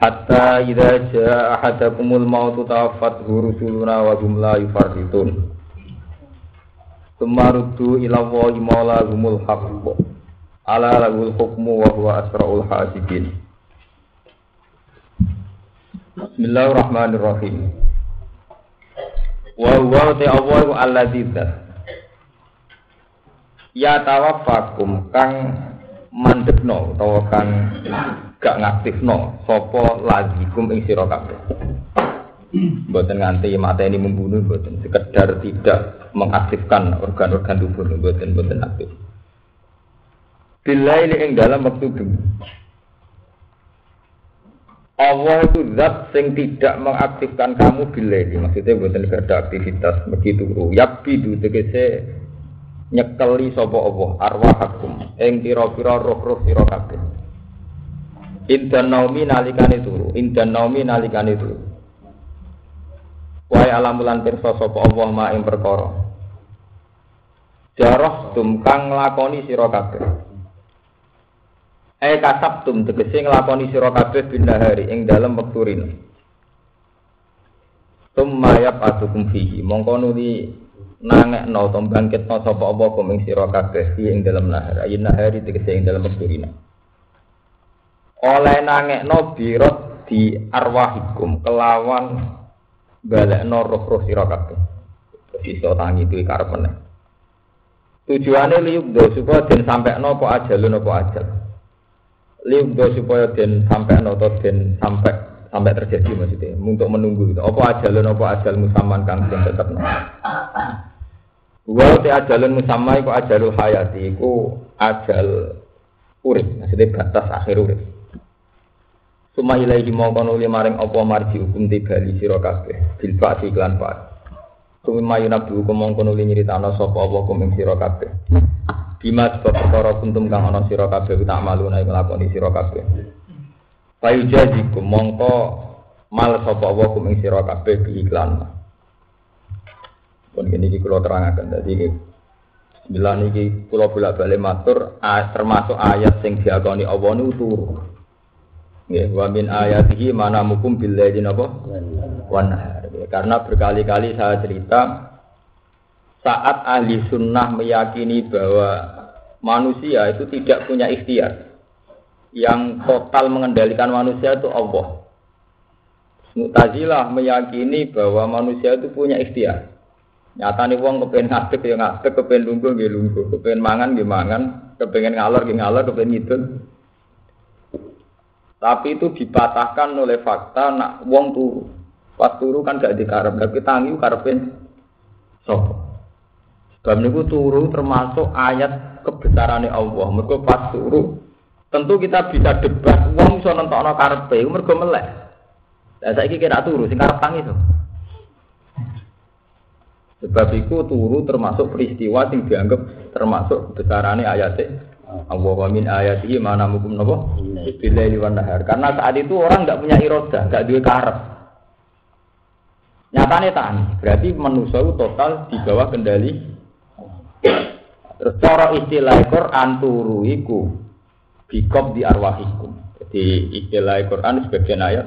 hatta idza jaa ahadakumul mautu tawaffathu rusuluna wa hum la yufarritun. Tumarudu ila wahi maula humul haqq. Ala lahul hukmu wa huwa asraul hasibin Bismillahirrahmanirrahim. Wa huwa ta'awwalu alladzidza Ya tawaffakum kang mandekno utawa kang gak ngaktifno sapa lazikum ing sira kabeh Mboten nganti mateni membunuh, mboten sekedar tidak mengaktifkan organ-organ tubuh, mboten mboten aktif. Bila ini ing dalam waktu bengi. Allah itu zat sing tidak mengaktifkan kamu bila ini. Maksudnya mboten ada aktivitas begitu turu. Yabidu tegese nyekeli sapa Allah arwahakum ing pira-pira roh-roh sira kabeh. Indan naumi nalikane turu, indan naumi nalikane turu. Wae alamulan pirsa sapa Allah ma ing perkara. Jarah tum kang nglakoni sira kabeh. Eh kasab tum tegese nglakoni sira kabeh binahari ing dalem wektu rino. Tumma yab'atukum fihi mongko nuli nangekno to bangkitno sapa apa kum ing sira kabeh ing dalem nahar ayin nahari tegese ing dalem wektu rino. Oleh nangekno birot di arwahikum kelawan balekno roh-roh sira kabeh. Tangi duwe karep meneh. Tujuane liyukdo supaya den sampekno apa ajalun apa ajal. Liyukdo supaya den sampekno atau den sampai sampai terjadi maksudnya untuk menunggu gitu. Apa ajalun apa ajal musaman kang den tetepno. Wa te ajalun musamma iku ajalul hayati iku ajal urip, maksudnya batas akhir urip. Suma ilaihi mongko nuli maring apa marji hukum tibali sira kabeh bil fa'ti iklan fa. Suma yunabi hukum mongko nuli nyritano sapa apa hukum ing sira kabeh. Bima sebab perkara kuntum kang ana sira kabeh tak malu nek nglakoni sira kabeh. Fayu jazikum mongko mal sapa apa hukum ing sira kabeh bi iklan. Pun ini iki kula terangaken Bismillah niki kula bolak-balik matur termasuk ayat sing diakoni Allah niku turu. Nggih, wa min ayatihi mana mukum billahi napa? Wan Karena berkali-kali saya cerita saat ahli sunnah meyakini bahwa manusia itu tidak punya ikhtiar. Yang total mengendalikan manusia itu Allah. Mu'tazilah meyakini bahwa manusia itu punya ikhtiar. Nyata nih wong kepengen ngadeg ya ngadeg, kepengen lungguh ya lungguh, kepengen mangan ya mangan, kepengen ngalor ya ngalor, kepengen ngidul tapi itu dipatahkan oleh fakta nak wong turu. Pas turu kan gak dikarep, tapi tangi karepe sapa. Sebab niku turu termasuk ayat kebesaran Allah. Mergo pas turu tentu kita bisa debat wong iso nentokno karepe mergo melek. Lah saiki kira turu sing karep tangi to. Sebab itu turu termasuk peristiwa yang dianggap termasuk kebesarannya ayatnya Allah min ayatihi mana mukum napa billahi wan nahar. Karena saat itu orang nggak punya iroda, nggak duwe karep. Nyatane tani, berarti manusia itu total di bawah kendali. Terus cara istilah Quran turu iku bikob di arwahikum. Jadi istilah Quran sebagian ayat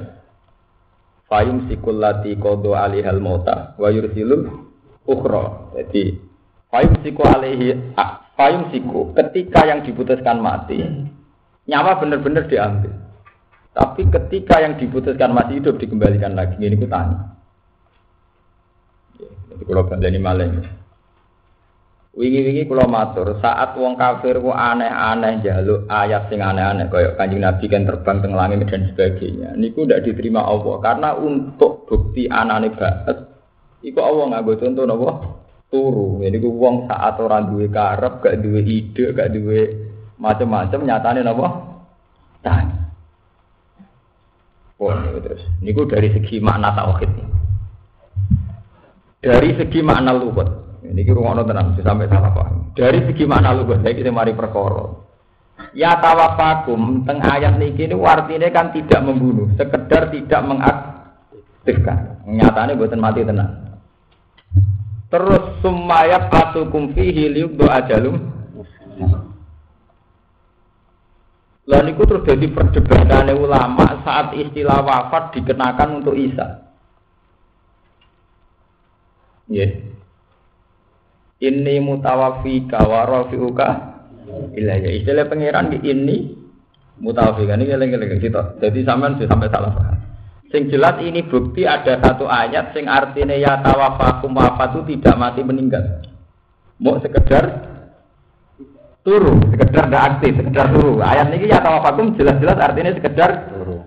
Fayum sikul lati kodo alihal mota wa yursilul ukhra. Jadi fayum siku alihi Payung siku, ketika yang diputuskan mati, nyawa benar-benar diambil. Tapi ketika yang diputuskan masih hidup dikembalikan lagi, ini ku tanya. Jadi kalau ini malah Wingi-wingi kula matur, saat wong kafir ku aneh-aneh jaluk ayat sing aneh-aneh kaya Kanjeng Nabi kan terbang teng langit dan sebagainya. Niku ndak diterima Allah karena untuk bukti anane banget iku Allah nganggo contoh napa? Turu. Jadi ku wong saat ora duwe karep, gak duwe ide, gak duwe macam-macam nyatane napa? Tanya. Oh, niku terus. Niku dari segi makna tauhid. Dari segi makna. Ini kira ngono tenang, sampai salah paham. Dari segi makna lu saya kita mari perkara. Ya tawafakum teng ayat niki ini artinya kan tidak membunuh, sekedar tidak mengaktifkan. Nyatanya buatan mati tenang. Terus sumayat pasukum fihi liubdo ajalum. Lalu itu terus jadi perdebatan ulama saat istilah wafat dikenakan untuk Isa. Yeah. Ini mutawafika wa rafi'uka ilayya. Istilah pangeran ini mutawafika ini geleng-geleng gitu. Jadi sampean sampai salah paham. Sing jelas ini bukti ada satu ayat sing artinya ya tawafakum wafatu tidak mati meninggal. Mau sekedar turu, sekedar tidak aktif, sekedar turu. Ayat ini ya tawafakum jelas-jelas artinya sekedar turu.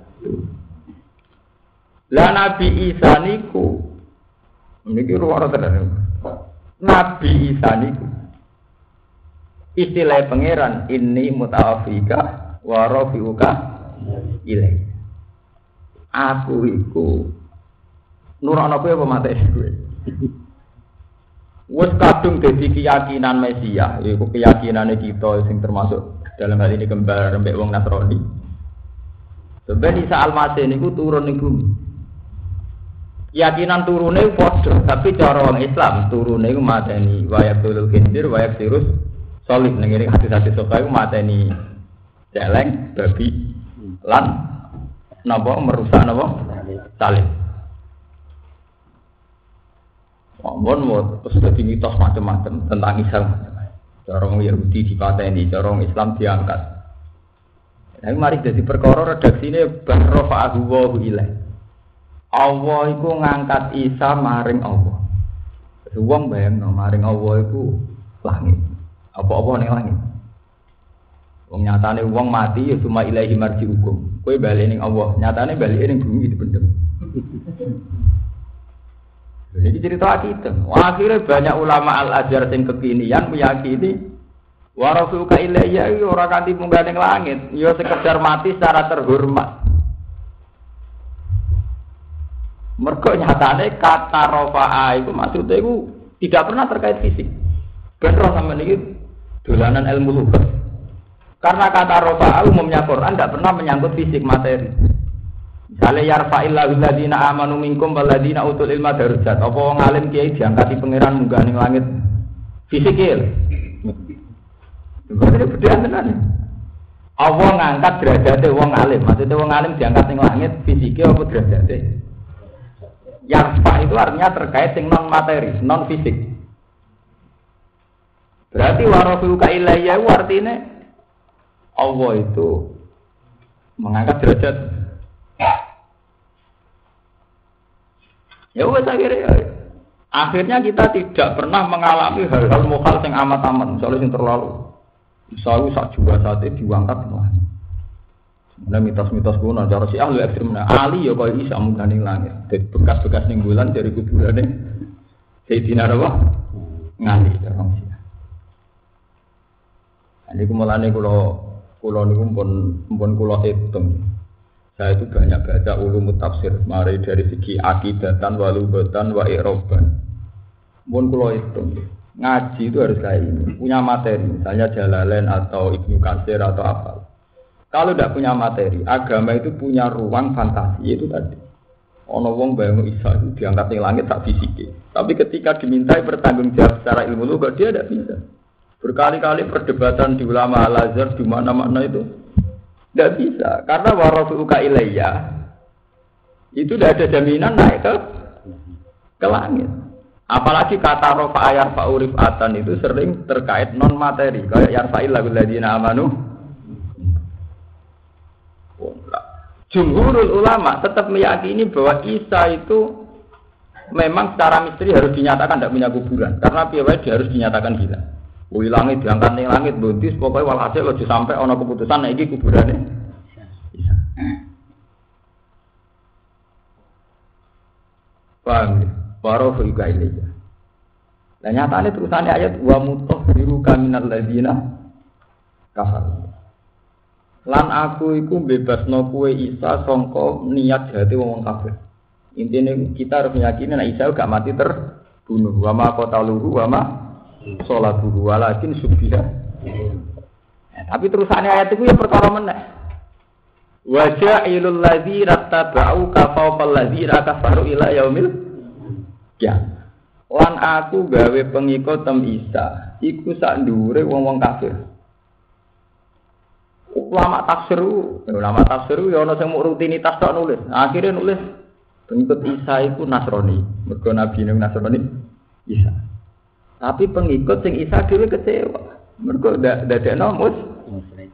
Lah Nabi Isa niku niki ruwara tenan. Nabi Isa niku istilah pangeran ini mutawafika wa rafiuka ilai. Aku iku nurono kowe apa mate kowe? Wes kadung dadi keyakinan Mesia, iku keyakinane kita sing termasuk dalam hal ini kembar mbek wong Nasrani. Sebenarnya Isa Al-Masih niku turun ning bumi keyakinan turune padha, tapi cara wong Islam turune iku mateni wayak tulul khindir wayak sirus solid ning ngene hati-hati soka iku mateni celeng babi lan napa merusak napa salib Mohon mau terus jadi mitos macam-macam tentang Islam. Cara orang Yahudi dipateni, cara orang Islam diangkat. Nah, mari jadi perkara redaksi ini bahrofa ahu ilaih. Allah iku ngangkat Isa maring Allah. Wong bayangno maring Allah iku langit. Apa-apa ning langit. Wong nyatane wong mati ya cuma ilahi marji hukum. Kowe bali ning Allah, nyatane bali ning bumi dipendem. Jadi cerita kita. Akhirnya banyak ulama al azhar yang kekinian meyakini warafuka ilayya ora kanthi munggah ning langit, ya sekedar mati secara terhormat. Mereka nyatane kata rofa'a itu maksudnya itu tidak pernah terkait fisik. Benar sama ini dolanan ilmu lugat. Karena kata rofa'a umumnya Quran tidak pernah menyangkut fisik materi. Misalnya yarfa'illahu ladina amanu minkum waladina utul ilma darujat. Apa wong alim kiai diangkati pangeran munggah ning langit fisikil. Berarti beda tenan. Allah ngangkat derajatnya wong alim. Maksudnya wong alim diangkat ning langit fisiknya apa derajatnya? Yarfa itu artinya terkait dengan non materi, non fisik. Berarti warafiuka itu artinya Allah itu mengangkat derajat. Ya wes akhirnya ya. Akhirnya kita tidak pernah mengalami hal-hal mukal yang amat-amat, misalnya yang terlalu. Misalnya juga saat itu diangkat, Nah mitos-mitos kuno cara si ahli ekstrim nah Ali ya kaya isa munggah ning langit. Dari bekas-bekas ning bulan dari kuburane Sayyidina apa? Ngali orang si. Ini kumulane kulo kulo niku pun pun kulo hitung. Saya itu banyak baca ulum tafsir, mari dari segi akidatan, walubatan, wa iroban. Pun kulo hitung. Ngaji itu harus kayak ini, punya materi, misalnya Jalalain atau Ibnu Katsir atau apa. Kalau tidak punya materi, agama itu punya ruang fantasi itu tadi. Ono wong bayang Isa itu diangkat di langit tak fisik. Tapi ketika dimintai bertanggung jawab secara ilmu lugu, dia tidak bisa. Berkali-kali perdebatan di ulama al-azhar di mana-mana itu tidak bisa. Karena uka ilayya itu tidak ada jaminan naik ke ke langit. Apalagi kata rofa ayat fa'urif atan itu sering terkait non materi. Kayak yarfa'il lagu ladina amanu Jumhurul ulama tetap meyakini bahwa Isa itu memang secara misteri harus dinyatakan tidak punya kuburan karena piawai harus dinyatakan gila. Wih langit diangkat nih langit buntis pokoknya walhasil lo sampai ono keputusan nah ini kuburannya. Bisa. Paham ya? Waroh juga ini ya. Nah nyatanya terusannya ayat wa mutoh biru kaminal ladina kafar. Lan aku iku bebasno kue Isa songko niat jati wong kafir. Intinya kita harus meyakini nah Isa gak mati terbunuh. Wa ma qataluhu wa ma salatuhu walakin subbiha. Nah, tapi terusannya ayat itu ya perkara meneh. Wa ja'ilul ladzina tabau ka fawqal ladzina kafaru ila yaumil ya. Lan aku gawe pengikut tem Isa iku sak dhuwure wong-wong kafir. Ulama tafsir, ulama tafsir ya ana sing rutinitas tok nulis. Akhirnya nulis Pengikut Isa itu Nasrani. Mergo Nabi Nasrani Isa. Tapi pengikut sing Isa dhewe kecewa. Mergo dadekno mus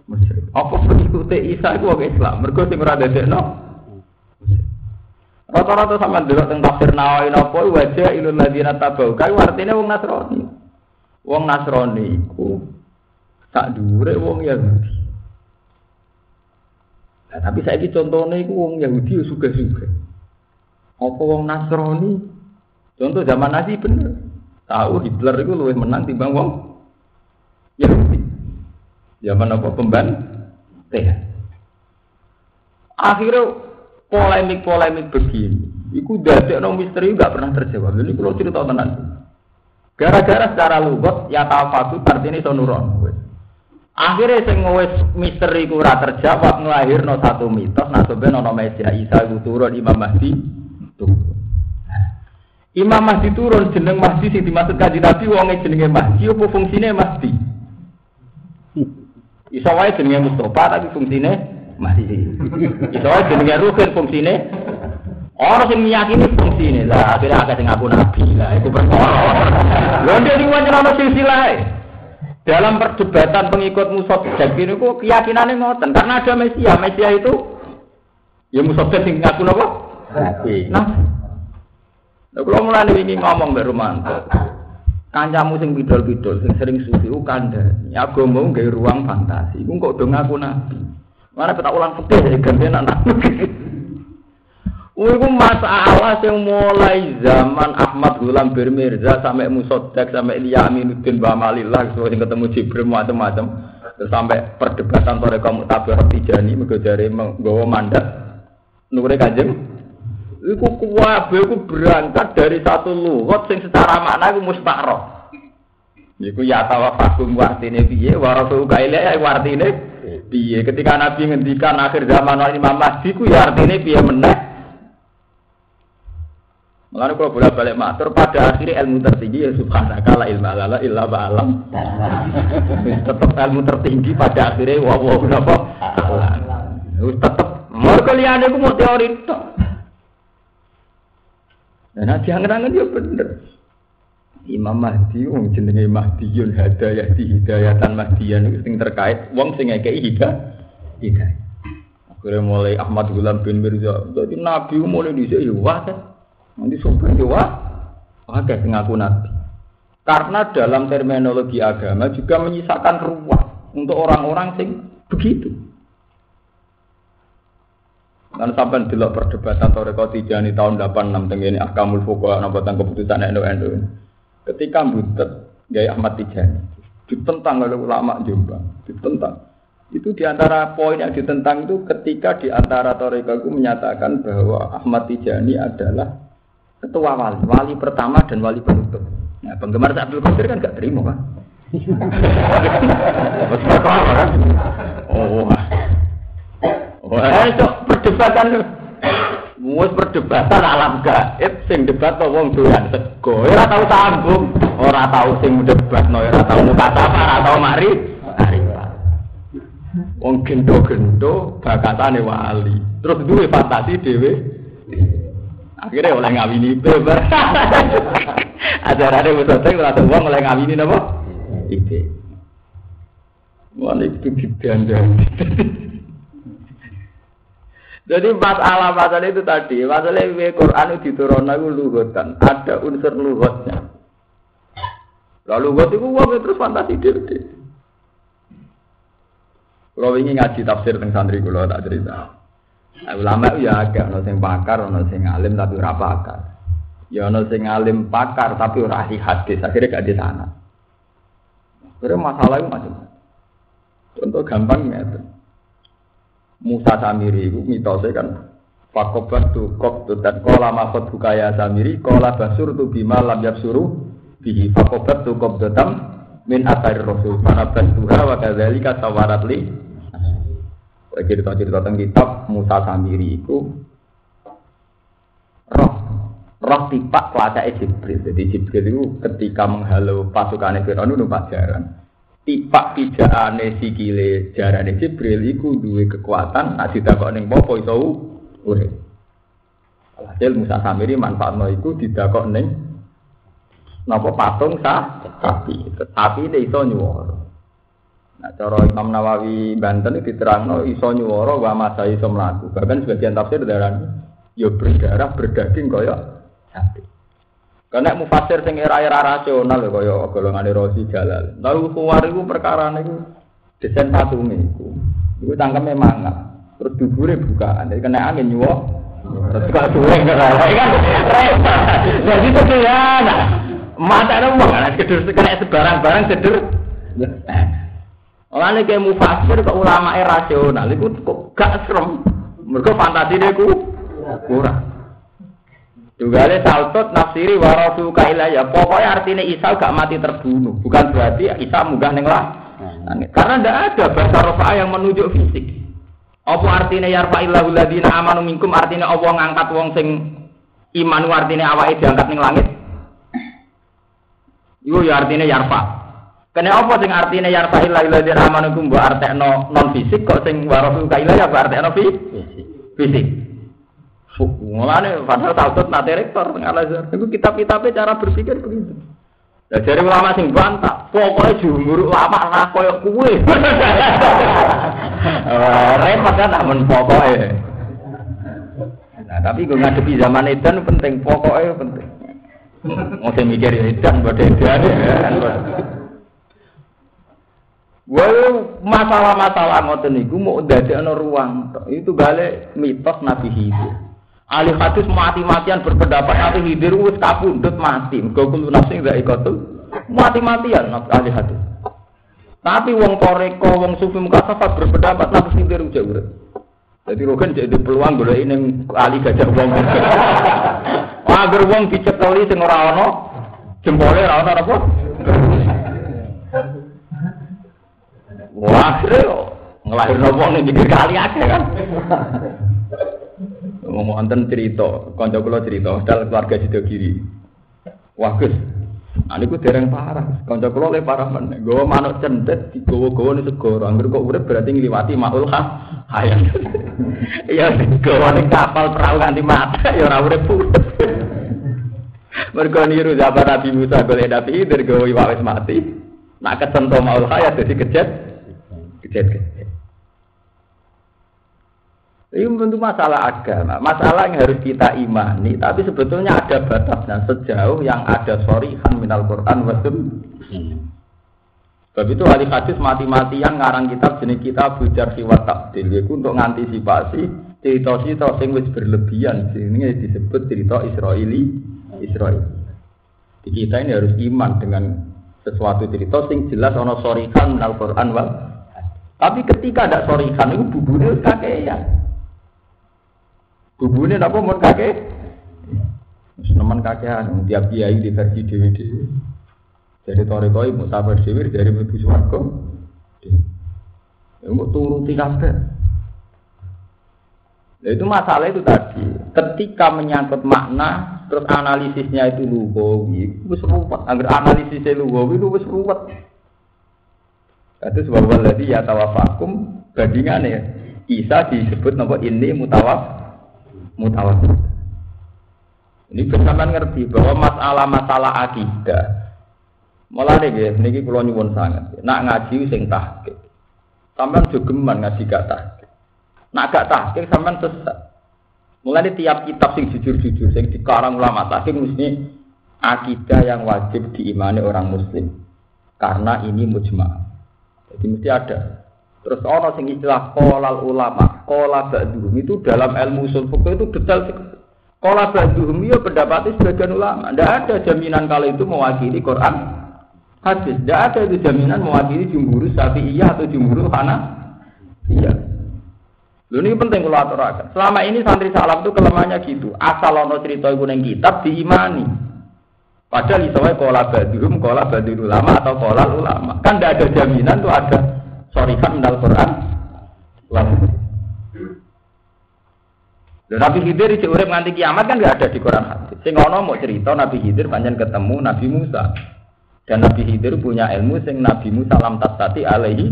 musyrik. Apa pengikut Isa itu wong Islam? Mergo sing ora dadekno Rata-rata sama dulu tentang tafsir Nawawi napa wajah ilul ladina tabau. Kae artine wong Nasrani. Wong Nasrani iku tak dhuwure wong Yahudi. Nah, tapi saya contohnya itu wong Yahudi suka-suka. Apa wong Nasrani? Contoh zaman Nazi bener. Tahu Hitler itu lebih menang timbang wong Yahudi. Zaman apa pemban? Teh. Akhirnya polemik-polemik begini. Iku dadek no misteri gak pernah terjawab. Ini kalau cerita tenang. Gara-gara secara lugot ya tafatu artinya sonuron. Akhirnya sing wis misteri ku ora terjawab nglahirno satu mitos nah sebenarnya Mesia Isa iku turun Imam Mahdi Imam Mahdi turun jeneng Mahdi sing dimaksud kanjeng Nabi wonge jenenge Mahdi apa fungsine Mahdi? Iso wae jenenge Mustafa tapi fungsine Mahdi. Iso wae jenenge Ruhin fungsine Orang sing meyakini fungsine lah akhirnya agak sing ngaku nabi lah itu perkara. Lha ndek iki wanyana silsilah. Dalam perdebatan pengikut Musa Dajjal ini kok keyakinannya ngoten karena ada Mesia. Mesia itu ya Musa sing ngaku napa? Nabi. Nah, Nah, kalau mulai ini ngomong Mbak Romanto, kancamu sing bidol-bidol, sing sering suci, u kandani. Agama nggak ruang fantasi. Iku kok dong aku nabi. Mana kita ulang fikih ya ganti anak Iku masalah yang mulai zaman Ahmad Gulam Birmirza sampai Musodak sampai Ilya Aminuddin Bamalillah sesuai ketemu Jibril macam-macam sampai perdebatan sore kamu tabir Tijani menggojari menggawa mandat nure kanjeng Iku kuwabe iku berangkat dari satu lugat sing secara makna iku mustakroh. Iku ya tawafakum wartine piye wa rasul kaile ya wartine piye. Ketika Nabi ngendikan akhir zaman Imam Mahdi ku ya artine piye meneh. Mulane kalau bolak balik matur pada akhirnya ilmu tertinggi ya subhanaka la ilma lana illa tetap ilmu tertinggi pada akhirnya wa wa napa? Tetep. Mergo liyane ku mau teori tok. Nah, jangan-jangan dia bener. Imam Mahdi wong jenenge Mahdiyun hadayah di hidayatan Mahdiyan itu sing terkait wong sing ngekeki hidayah. Hidayah. Akhirnya mulai Ahmad Gulam bin Mirza. Jadi Nabi mulai di sini ya wah. Nanti sopan ya kayak ngaku Nabi. Karena dalam terminologi agama juga menyisakan ruang untuk orang-orang sing begitu. Kan sampai delok perdebatan Toreko Tijani tahun 86 tenggene Ahkamul Fuqaha napa tentang keputusan NU Ketika butet Gaya Ahmad Tijani ditentang oleh ulama Jombang, ditentang. Itu di antara poin yang ditentang itu ketika di antara Toreko itu menyatakan bahwa Ahmad Tijani adalah ketua wali, wali pertama dan wali penutup. Nah, penggemar Abdul Qadir kan gak terima kan? oh, Wah, itu perdebatan Mus perdebatan alam gaib sing debat to wong doyan sego. Ora tau sambung, ora tau sing debat no, ora tau muka sapa, ora tau mari. Mari. Wong gendo-gendo bakatane wali. Terus duwe fantasi dhewe. Akhirnya oleh ngawini beber. Ajarane wis selesai ora wong oleh ngawini napa? Ide. Wali itu didandani. Jadi masalah masalah itu tadi, masalah ini Quran itu diturunkan itu luhutan, ada unsur luhutnya. Lalu luhut itu uang terus fantasi diri. Kalau ingin ngaji tafsir tentang santri kulo tak cerita. Nah, ulama itu ya agak, ono pakar, ono sing alim tapi ora pakar. Ya ono sing alim pakar tapi ora ahli hadis, akhirnya gak di sana. Karena masalah itu macam. Contoh gampang ya. Musa Samiri itu mitosnya kan Fakobat tu kok tu dan kola makot bukaya Samiri kola basur tu bima lam suruh bihi. Fakobat tu kok datam min atar rasul. Para bantuha wa kadzalika tawarat li cerita-cerita tentang kitab Musa Samiri itu roh roh tipak kuasa Jibril. Jadi Jibril itu ketika menghalau pasukan Fir'aun itu pajaran tipak pijakane sikile jarane Jibril iku duwe kekuatan nek didakok ning popo iso urip. Alhasil Musa Samiri manfaatno iku didakok ning napa patung sah sapi. Tetapi dia iso nyuwara. Nah, cara Imam Nawawi Banten itu diterangno iso nyuwara wa masa iso mlaku. Bahkan sebagian tafsir darani yo berdarah berdaging kaya sapi. Karena mufasir sing era-era rasional kaya golongan Rosi Jalal. Lalu keluar itu perkara niku desain patunge iku. Iku tangkeme mangap. Terus dubure bukaan. Jadi kena angin nyuwok. Terus kok suwe kan Jadi ya. Mata ada uang kan sekedar kena sebarang-barang seder. Oleh kayak mufasir ke ulama rasional itu kok gak serem. Mereka fantasi dia kurang. Juga ada saltot nafsiri warasu ya. Pokoknya artinya Isa gak mati terbunuh. Bukan berarti Isa munggah neng lah. Karena tidak ada bahasa rofa yang menunjuk fisik. Apa artinya yarfa illahu ladina amanu minkum artinya Allah ngangkat wong sing iman artinya awake diangkat neng langit. Iku ya artinya yarfa. Kene apa sing artinya yarfa illahu ladina amanu minkum mbok artekno non fisik kok sing warasu ya mbok artekno fisik. Fisik. Mulane padahal tautut nate rektor tengah Al-Azhar. Itu kitab-kitabnya cara berpikir begitu. Nah, dari ulama sing bantah, pokoknya jumur ulama lah koyok kue. Repot kan namun pokoknya. Nah, tapi gue ngadepi zaman edan penting, pokoknya penting. Mau saya mikir edan, buat edan ya. Well, masalah-masalah ngoten niku mau dadekno ruang. Itu balik mitos Nabi Hidir. Ahli hadis mati-matian berpendapat nanti hidir wis kapundut mati. Mergo kulo nafsi gak ikotul. Mati-matian ahli hadis. Tapi wong koreko, wong sufi mukasafat berpendapat nabi hidir udah urip. Jadi rogan jadi peluang boleh ini ahli gajah wong. Agar wong dicekeli sing ora ana jempole ora ana apa? Wah, ngelahirno wong ning kali akeh kan. Wonten cerita, kanca kula cerita, dal keluarga Sido Giri. Wah, Gus. Nah, niku dereng parah. Kanca kula le parah men. Gowo manuk cendet digowo-gowo ning segoro. Angger kok urip berarti ngliwati maul khas hayat. Ya gowo ning kapal perahu nganti mata ya ora urip urip. Mergo niru zaman Nabi Musa golek Nabi Khidir gowo wis mati. Nak kesentuh maul hayat dadi kejet. Kejet. Ini tentu masalah agama, masalah yang harus kita imani, tapi sebetulnya ada batasnya sejauh yang ada sorihan minal Quran wasum. Sebab itu ahli hadis mati-matian ngarang kitab jenis kita bujar siwat takdil, itu untuk mengantisipasi cerita-cerita yang wis berlebihan, ini disebut cerita Israeli, Israel. Di kita ini harus iman dengan sesuatu cerita sing jelas ono sorihan minal Quran wal. Tapi ketika ada sorihan itu buburnya kakean. Bubune napa mun kakek? Wis nemen kakean tiap kiai di versi DVD. Jadi toreko ibu sabar dhewe dari ibu swarga. Ya mau turuti kabeh. Nah, itu masalah itu tadi. Ketika menyangkut makna, terus analisisnya itu lugawi, wis ruwet. Agar analisisnya lugawi itu ruwet. Itu sebab waladi ya tawafakum bandingannya. Isa disebut nama ini mutawaf mutawatir. Ini bersamaan ngerti bahwa masalah-masalah akidah Mulai deh, ini kalau nyuwun sangat. Nak ngaji sing tahke. Sampai jogeman ngaji gak tahke. Nak gak tahqiq sampean sesat. Mulai tiap kitab sing jujur-jujur sing dikarang ulama tahqiq mesti akidah yang wajib diimani orang muslim. Karena ini mujma. Jadi mesti ada. Terus orang sing istilah kolal ulama, kola ba'duhum itu dalam ilmu usul fikih itu detail Kola ba'duhum ya pendapat sebagian ulama. Tidak ada jaminan kalau itu mewakili Quran hadis. Tidak ada itu jaminan mewakili jumhur iya atau jumhur Hana. Iya. Lalu ini penting kalau aturakan. Selama ini santri salam itu kelemahannya gitu. Asal ono cerita iku ning kitab diimani. Padahal isowai kola ba'duhum, kola ba'dul ulama atau kola ulama. Kan tidak ada jaminan tuh ada sorifan dal Quran lalu Nabi Khidir di urip nganti kiamat kan nggak ada di Quran hadis. Sing ono mau cerita Nabi Khidir panjang ketemu Nabi Musa. Dan Nabi Khidir punya ilmu sing Nabi Musa lam tasati alaihi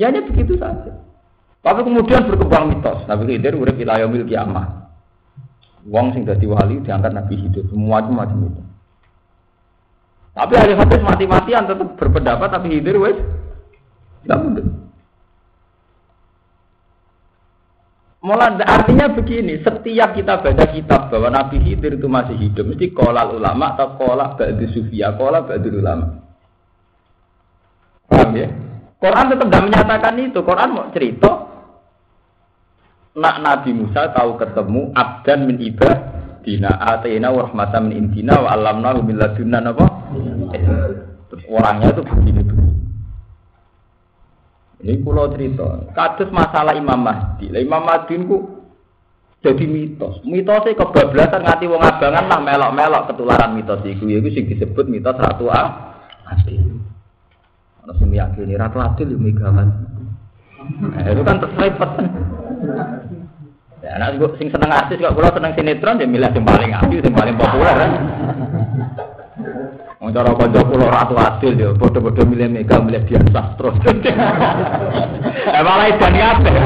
Ya hanya begitu saja. Tapi kemudian berkembang mitos. Nabi Khidir urip wilayah mil kiamat. Wong sing dadi wali diangkat Nabi Khidir. Semua macam itu. Tapi ahli hadis mati-matian tetap berpendapat tapi Khidir wes tidak mudah. Mulai artinya begini, setiap kita baca kitab bahwa Nabi Khidir itu masih hidup, mesti kolal ulama atau kolak ba'du sufia, kolak ba'du ulama. Paham ya? Quran tetap tidak menyatakan itu. Quran mau cerita, nak Nabi Musa tahu ketemu abdan min ibad dina atina wa rahmatan min indina wa alamnahu min ladunna apa? Terus orangnya itu begini begini. Ini pulau cerita. Kados masalah Imam Mahdi. Lah Imam Mahdi ku jadi mitos. Mitosnya kebablasan ngati wong abangan lah melok-melok ketularan mitos iku. Iku sing disebut mitos Ratu. Adil. Ana sing yakini Ratu Adil yo megawan. Nah, itu kan terselipet. Ya, anak sing seneng artis kok kula seneng sinetron ya milih sing paling apik, sing paling populer kan. Wong cara kanca kula ratu adil ya, padha-padha milih mega milih Dian Sastro. Eh malah edan kabeh.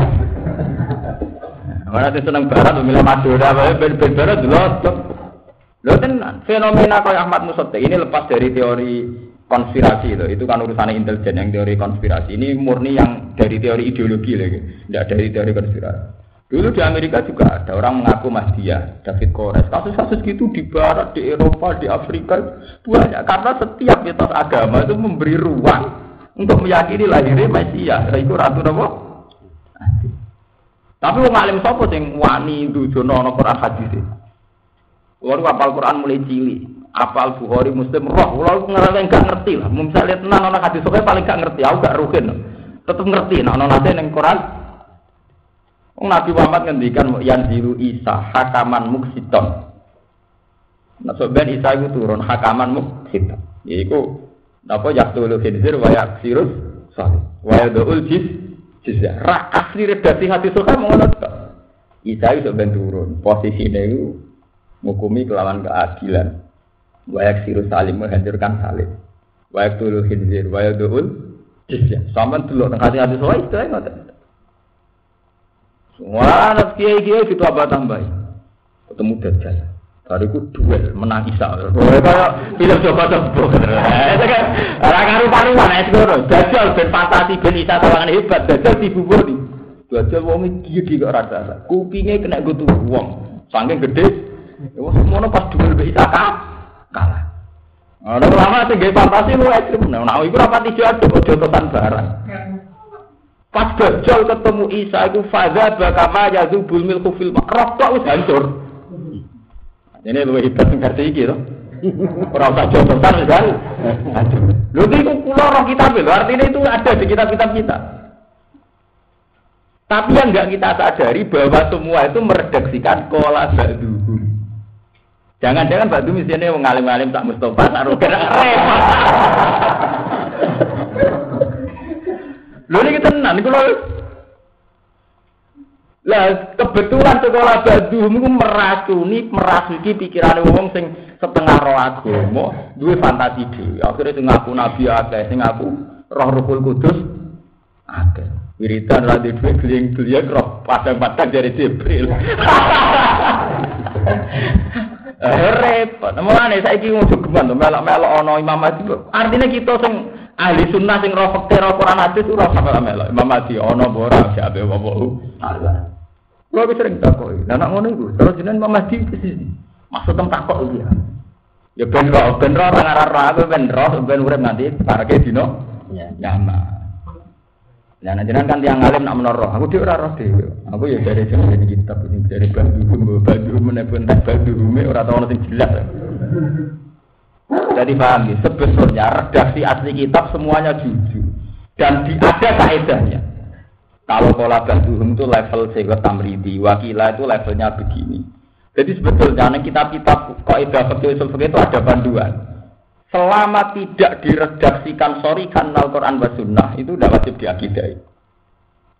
Ora seneng barat milih Madura ben ben barat lho. Lho tenan, fenomena kayak Ahmad Musotte ini lepas dari teori konspirasi itu, itu kan urusan intelijen yang teori konspirasi. Ini murni yang dari teori ideologi lagi, tidak dari teori konspirasi. Dulu di Amerika juga ada orang mengaku Mahdia, David Kores. Kasus-kasus gitu di Barat, di Eropa, di Afrika banyak. Karena setiap mitos agama itu memberi ruang untuk meyakini lahirnya Mesias. Itu ratu apa? Tapi wong alim sapa sing wani dujono ana Quran hadis. Kulo apal Quran mulai cilik, apal Bukhari Muslim roh, kulo ngerti enggak ngerti lah. Misalnya tenan ana hadis paling gak ngerti, aku gak rugen. Tetep ngerti nah ana nate ning Quran Nabi Muhammad ngendikan yang diru Isa hakaman muksiton. Nah, sebenarnya Isa itu turun hakaman muksiton. Yaitu apa yaktulu khidzir wa yaksirus salih. Wa yadu'ul jiz jizya. Ra asli redaksi hati suka mengono Isa itu sebenarnya turun. Posisinya itu mengukumi kelawan keadilan. Wa yaksirus salim menghancurkan salim. Wa yaktulu khidzir wa yadu'ul jizya. Sama dulu hati-hati suka itu ya Wah, anak kiai kiai itu apa tambah? Ketemu dajjal. Bariku duel menang Isa. Kayak film coba coba. Itu kan orang karu paruan es ngono. Dajjal ben fantasi ben Isa tawangan hebat. Dajjal dibubur di. Dajjal wong iki iki kok rasa. Kupinge kena gutu wong. Saking gede. Wah, semono pas duel be Isa kalah. Ada lama sih gaya fantasi lu ekstrim. Nah, itu rapati jatuh, jotosan barang. Pas Dajjal ketemu Isa itu fadha bakama yadzubul milku fil rokok wis hancur. Ini lu hebat ngerti iki to. Ora usah jodosan wis hancur. Lho iki kula roh kitab lho, artinya itu ada di kitab-kitab kita. Tapi yang enggak kita sadari bahwa semua itu meredaksikan kola ba'duhu. Jangan-jangan batu misalnya ngalim-ngalim tak Mustafa, taruh kena repot. Lho niki tenan niku lho. Lah kebetulan sekolah badu niku meracuni merasuki pikirane wong sing setengah roh agama, duwe fantasi dhewe. Akhire sing ngaku nabi akeh, sing ngaku roh Ruhul Kudus akeh. Wiridan ra duwe gling-gling roh padang-padang dari Jibril. Eh repot. Mulane saiki ngono geman to melok-melok ana Imam Mahdi. Artinya kita sing ahli sunnah sing roh fakir roh Quran hadis ora sampe melok. Imam Mahdi ono apa ora jabe apa Allah. Kulo wis sering takoki. Lah nek ngono iku, terus jenengan Imam Mahdi sini. Maksud tem takok iki. Ya ben roh, ben roh ora ngarah aku ben roh ben urip nanti parake dino. Ya, nyaman. Nah, nanti kan tiang alim nak menoroh, aku dia ora roh dhewe. Aku ya dari jeneng kitab ini dari baju baju menepun tak baju rume ora tau ono jelas. Jadi paham ya, sebetulnya redaksi asli kitab semuanya jujur dan di, ada kaedahnya. Kalau pola bantuhum itu level sehingga tamridi, wakilah itu levelnya begini. Jadi sebetulnya kitab-kitab kaidah fikih usul itu ada panduan. Selama tidak diredaksikan sorry Al-Quran wa Sunnah itu tidak wajib diakidai.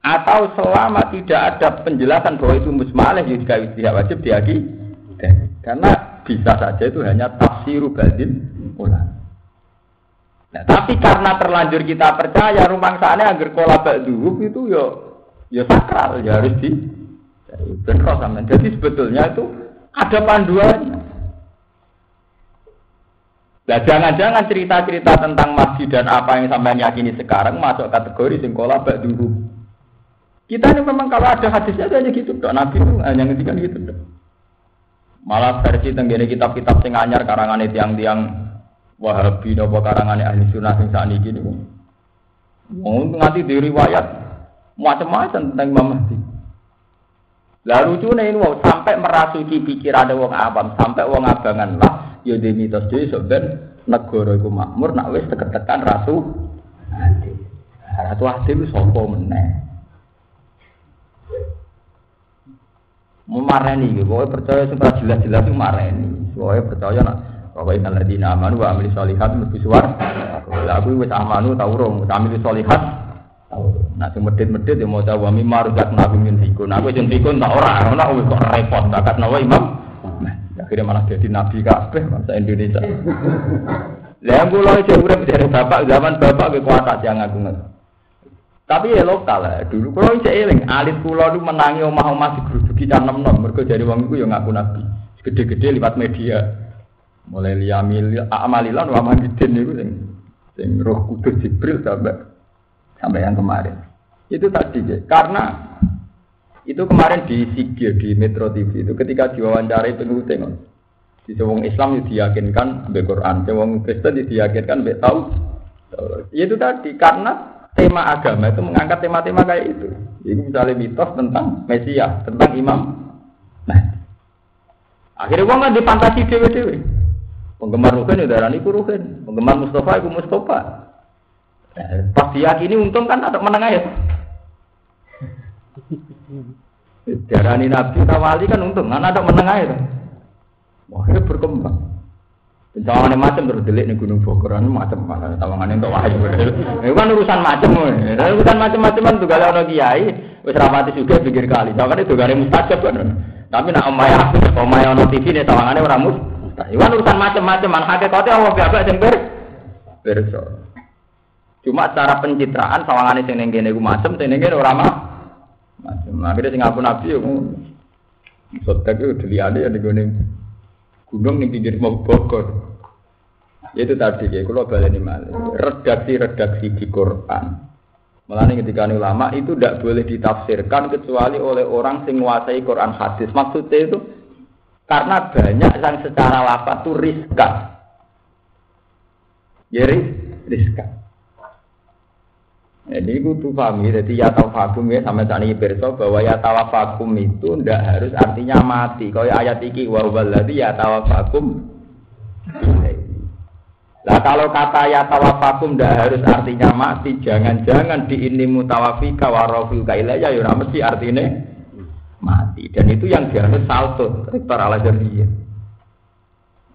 Atau selama tidak ada penjelasan bahwa itu musmaleh juga tidak wajib diakidai. Karena bisa saja itu hanya tafsiru badin ulang. Nah, tapi karena terlanjur kita percaya rumah sana agar kola dulu itu yo yo sakral ya harus di sama. Jadi sebetulnya itu ada panduannya. Nah, jangan-jangan cerita-cerita tentang masjid dan apa yang sampai yakini sekarang masuk kategori singkola bak dulu. Kita ini memang kalau ada hadisnya hanya gitu dok. Nabi itu hanya ngendikan gitu dok. Malah versi tenggene kitab-kitab sing anyar karangan tiang-tiang Wahabi napa karangan ahli sunnah sing sakniki niku. Mau nganti diriwayat macam-macam tentang Imam Mahdi. Ini wow, sampai merasuki pikiran wong awam, sampai wong abangan lah ya di mitos dhewe sok negara makmur nak wis tekan rasu. Ratu wis sapa meneh. Memareni iki, kowe percaya sing jelas-jelas itu mareni. Kowe percaya nak Pokoknya innal ladzina amanu wa amili sholihat mlebu suwar. Lah aku wis amanu ta urung, amili sholihat. Nah sing medit-medit ya mau wa mimma razaqnakum min fikun. Aku sing fikun tak ora, ora kok repot bakat nawa imam. Akhirnya malah jadi nabi kabeh bangsa Indonesia. Lah kula aja urip dari bapak zaman bapak kekuatan yang aku ngerti. Tapi ya lokal lah. Dulu kalau saya eling, alit kula itu menangi omah-omah digeruduki canem nom. Mereka jadi wong itu ya ngaku nabi. Gede-gede lewat media. Mulai liyamil amalilan wa manidin itu sing sing roh kudus Jibril sampai sampai yang kemarin. Itu tadi ya. Karena itu kemarin di Sigir di Metro TV itu ketika diwawancarai penulis tengok di wong Islam itu diyakinkan be Quran, wong Kristen itu diyakinkan be tahu. Itu tadi karena tema agama itu mengangkat tema-tema kayak itu. Ini misalnya mitos tentang Mesias, tentang Imam. Nah, akhirnya wong kan dipantasi dewe-dewe. Penggemar Ruhin ya darani ku Ruhin, penggemar Mustafa itu Mustafa. Nah, pas diyakini untung kan ada menengah ya. Darani Nabi Tawali kan untung, kan ada menengah ya. Wah, berkembang. Tawangannya macam terus delik nih Gunung Bogor, macam mana tawangannya untuk wahyu. Itu kan urusan macam, urusan tuh kalau orang kiai, wis ramati juga pikir kali. Tawangannya tuh gak mustajab kan. Tapi nak omaya aku, omaya ono TV nih tawangannya orang mustajab. Iwan urusan macam-macam, man hakikatnya Allah gak jember. Berso. Cuma cara pencitraan tawangannya sing nengene gue macam, sing nengene orang mah. Macam. Akhirnya sing aku nabi yo. Sotek itu dilihat ya gunung gunung ning pinggir Bogor. Itu tadi ya, kalau baleni malih. Redaksi-redaksi di Quran. Malah ketika ulama itu tidak boleh ditafsirkan kecuali oleh orang sing menguasai Quran hadis. Maksudnya itu karena banyak yang secara lafaz itu riskan. Ya riskan. Jadi itu tuh pahami, jadi ya tawafakum ya sama tani berso bahwa ya tawafakum itu ndak harus artinya mati. Kau ayat iki wa waladi ya tawafakum. Lah kalau kata ya tawafakum ndak harus artinya mati, jangan-jangan di ini mutawafika wa rafiuka ilayya ya mesti artinya mati. Dan itu yang dianut salto, rektor ala jamiah.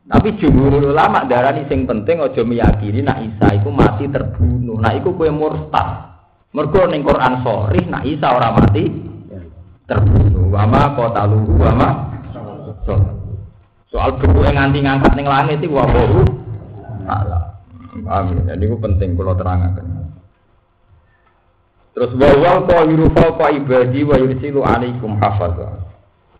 Tapi jumhur ulama darani sing penting aja meyakini nak Isa iku mati terbunuh. Nak iku kue murtad. Mergo ning Quran sharih nak Isa ora mati terbunuh. Wama qatalu wama Soal bentuk yang nganti ngangkat ning langit itu wabahu Allah. Amin. Jadi itu penting kalau terangkan. Terus kau yurufa kau ibadi wa yursilu alaikum hafazah.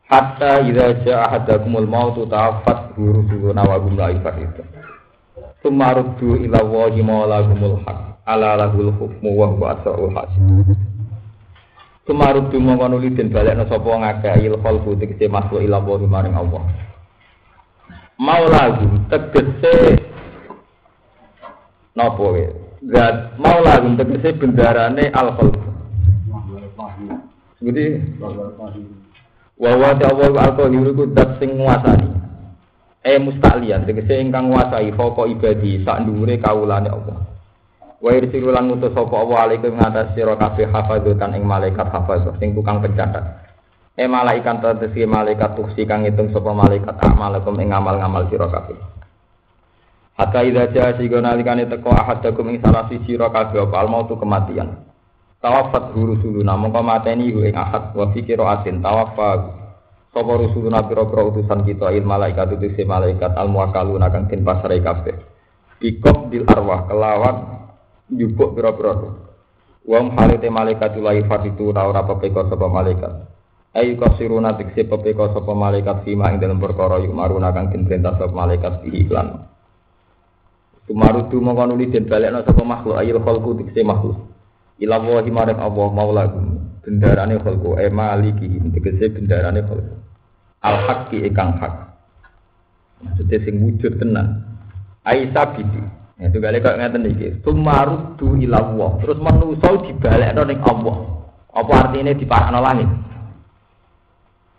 Hatta idza jaa ahadakumul mautu tawaffat rusuluna wa hum la itu. Sumaruddu ila wahi maulahumul haq ala lahul hukmu wa huwa asra'ul hasib. Sumaruddu mongko nuli den balekno sapa ngakeh il khalqu tegese makhluk ila wahi maring Allah. Maulahu tegese napa wae? Zat maulahu tegese bendarane al khalqu. Jadi wa wa ta'awwa al-qahiru ku dat sing nguasani. Eh mustaklian tegese ingkang nguasai foko ibadi sak dhuwure kawulane Allah. Wa irsilu lan ngutus sapa Allah alaikum ngatas sira kabeh hafadzatan ing malaikat hafadzah sing tukang pencatat. Eh malaikat tegese malaikat tuksi kang ngitung sapa malaikat amalakum ing ngamal-ngamal sira kabeh. Hatta idza jaa sigo nalikane teko ahadakum ing salah siji sira kabeh apa al kematian. Tawafat rusuluna mongko mateni ing ahad wa fikira asin tawafa sapa rusuluna pira-pira utusan kita il malaikat utus malaikat al muwakkaluna kang den pasrai kabeh. Bikop bil arwah kelawan njupuk pira-pira Wong halite malaikat lahi fatitu ora ora pepeka sapa malaikat. Ayu kasiruna tikse pepeka sapa malaikat fima ing dalam perkara yuk maruna kang den perintah sapa malaikat di iklan. Tumarudu mongko nuli den balekno sapa makhluk ayil khalqu tikse makhluk. Ila wahi marek Allah maulakum bendarane khalqu e maliki tegese bendarane khalqu. Al haqqi ikang hak. Maksudnya sing wujud tenan. Aisyah bidi. Ya, itu kali kok ngeten iki. Tumarudu ila Allah. Terus manusa dibalekno ning Allah. Apa artinya diparakno langit?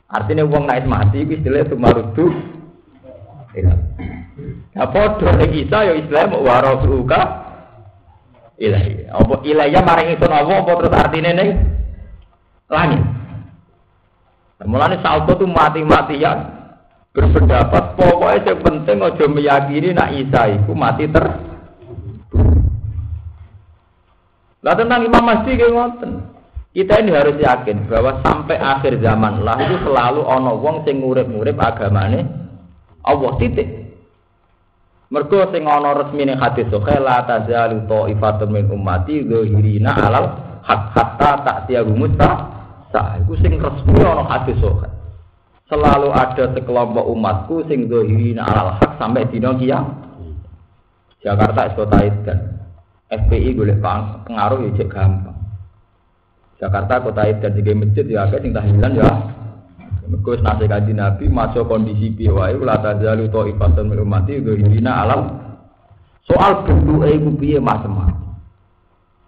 Artinya wong naik mati iki istilah tumarudu ila. Ya padha ning Isa ya Islam wa rasuluka ilahi. Apa ilahya maring itu Allah apa terus artinya ning langit. Mulane salto tuh mati-matian berpendapat pokoknya yang penting ojo meyakini nak Isa itu mati ter Lah tentang Imam Mahdi kayak ngoten. Kita ini harus yakin bahwa sampai akhir zaman lah itu selalu ono wong sing ngurip-ngurip agamane Allah titik. Mergo sing ana resmine hadis sahih la tazalu ta'ifatun min ummati dzahirina alal hak hatta ta'tiyahu musta. Sa iku sing resmi ana hadis sahih selalu ada sekelompok umatku sing dohirina alal hak sampai dino kiam. Jakarta kota Edan. FPI boleh pengaruh ya cek gampang. Jakarta kota Edan juga masjid ya agak sing tahlilan ya. Mergo nasi kaji Nabi masuk kondisi piye wae la tazalu ta'ifatun min ummati dohirina alal soal bentuke iku piye macam-macam.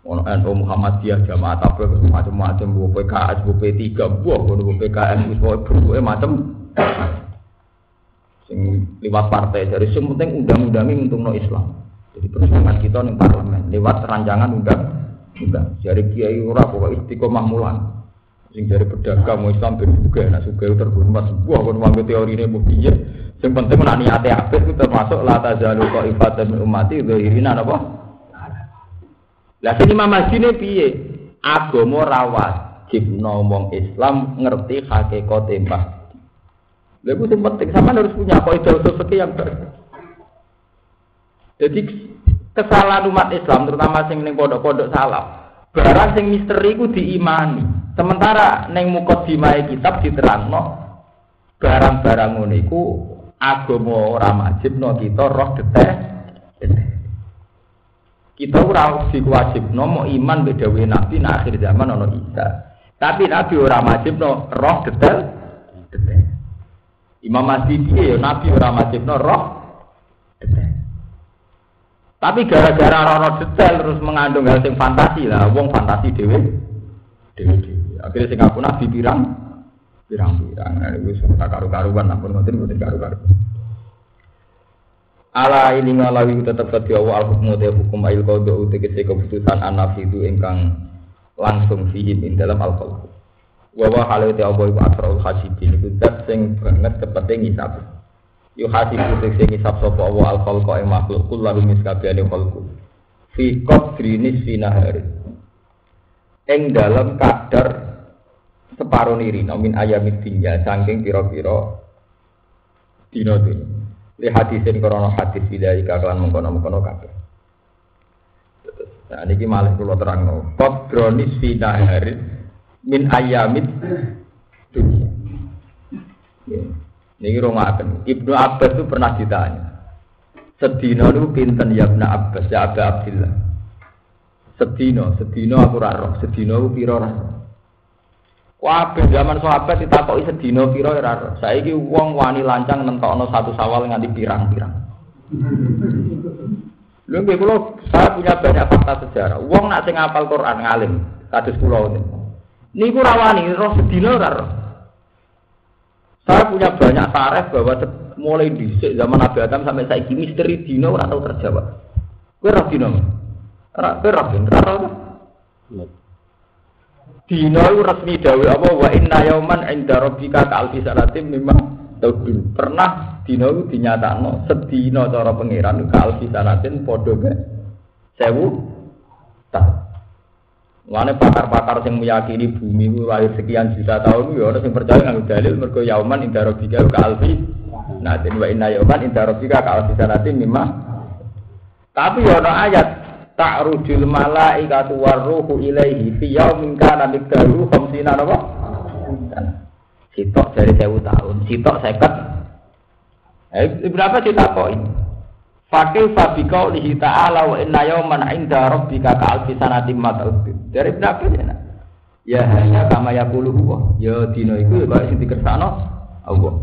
Ono NU Muhammadiyah jamaah tabligh macam-macam bu PKS bu P3 bu bu PKN bu bentuke macam. Sing lewat partai. Dari sing penting undang-undangnya untuk no Islam. Jadi perjuangan kita nih parlemen lewat rancangan undang undang dari kiai ora kok istiqomah mulan. Sing dari pedagang mau Islam ben juga nak suka terhormat sebuah kon wong teori ini buktinya sing penting nak niate apik itu termasuk la tazalu qaifatan ummati dzahirina apa lah sing Imam Mahdi piye agama rawat wajib wong Islam ngerti hakikat tembak Lha yang penting sama harus punya kaidah fikih yang baik. Jadi kesalahan umat Islam terutama sing ning pondok-pondok salah. Barang sing misteri ku diimani. Sementara ning mukadimah kitab diterangno barang-barang ngono iku agama ora wajibno kita roh detek. Kita ora diwajibno mau iman beda nabi akhir zaman ono Isa. Tapi nabi ora wajibno roh detail detail. Imam Mahdi dia ya Nabi ora wajibno roh detail. Tapi gara-gara roh detail terus mengandung hal sing fantasi lah, wong fantasi dhewe. Dhewe dhewe. Akhirnya sing aku Nabi pirang pirang-pirang. Nah, itu sudah karu-karuan, namun ngoten ngoten karu-karuan. Ala ini ngalawi tetap kedhi Allah al hukmu te hukum ail qada utekese keputusan anafi itu ingkang langsung fihim in dalam al qalb wa te apa iku asraul hasibin iku zat sing banget kepenting ngisap. Yu hasibu sing ngisap sapa Allah al khalqa ing makhluk kullu miskabiyane khalqu fi qadri nisfi nahari. Ing dalam kadar separuh niri min ayamid dunya saking pira-pira dina dunya li hadisin krana hadis bidai kakalan mengkono-mengkono kabeh Nah, ini malah kalau terang no. Kodronis fi naharin min ayamid dunia. Ya. Ini akan Ibnu Abbas itu pernah ditanya. Sedina niku pinten ya Ibnu Abbas ya Abu Abdillah. Sedina, sedina aku ra roh, sedina ku pira ra. Kabeh zaman sahabat ditakoki sedina pira ya ra roh. Saiki wong wani lancang nentokno satu sawal nganti pirang-pirang. Lho nggih saya punya banyak fakta sejarah. Wong nak sing ngapal Quran ngalim, kados kula niku rawani roh sedina ra roh. Saya punya banyak tarif bahwa mulai dhisik zaman Nabi Adam sampai saiki misteri dino ora terjawab. Ra dino. Ora kowe ra dino. Ora Dino resmi dawe apa wa inna yauman inda rabbika ka alfi sanatin memang taudun. Pernah dino itu dinyatakno sedina cara pangeran ka alfi sanatin padha ke sewu tahun. Mana pakar-pakar yang meyakini bumi itu lahir sekian juta tahun, ya orang yang percaya nggak dalil mereka yauman inda rabbika ka alfi Nah, wa inna yauman inda rabbika ka alfi sanatin mimma. Tapi ya ada ayat ta'rujul malaikatu warruhu ilaihi fi yaumin kana miqdaru khamsina napa? Sitok dari sewu tahun, sitok seket. Eh, berapa kita koin? Fakil fabikau lihi ta'ala wa inna yauman inda rabbika ka alfi sanatin ma Dari berapa ya? Ya hanya kama yakulu huwa. Ya dino iku ya kaya sing dikersakno Allah.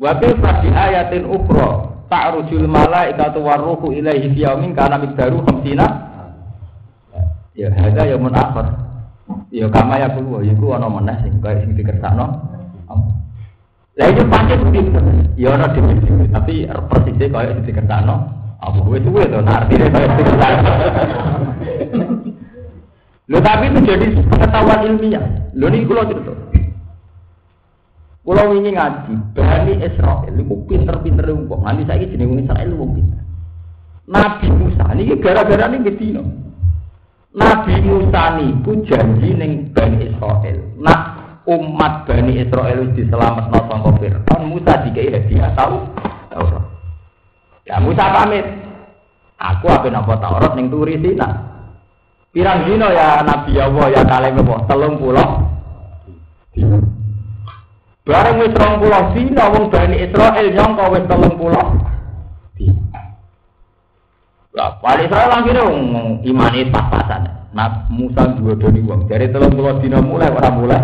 Wa kaifa fi ayatin ukhra ta'rujul malaikatu warruhu ilaihi fi yaumin kana miqdaru 50 ya hadza yaumun akhir ya kama ya kulo iku ana meneh sing kaya sing dikersakno lah itu pancet gitu ya ana dhewe tapi persisnya kaya sing dikersakno apa wis suwe to artine kaya sing dikersakno Lho tapi itu jadi pengetahuan ilmiah. Lho ini kalau cerita. Kalau ini ngaji, Bani Israel itu pinter-pinter wong. Nanti saya jenis Israel wong pinter. Nabi Musa ini gara-gara ini gitu. Nabi Musa niku janji neng Bani Israel. Nah umat Bani Israel itu diselamat no sangka Fir'aun. Musa dikai hadiah tahu Taurat. Ya Musa pamit. Aku apa napa Taurat neng turi sina. Pirang dino ya Nabi Allah ya kalian apa? Telung pulau. Bareng wis 20 dina wong Bani Israel nyangka wis 30 Lah, Bani Israel akhirnya imane pas-pasan. Nah, Musa dua doni wong. Dari 30 dina mulai ora mulai.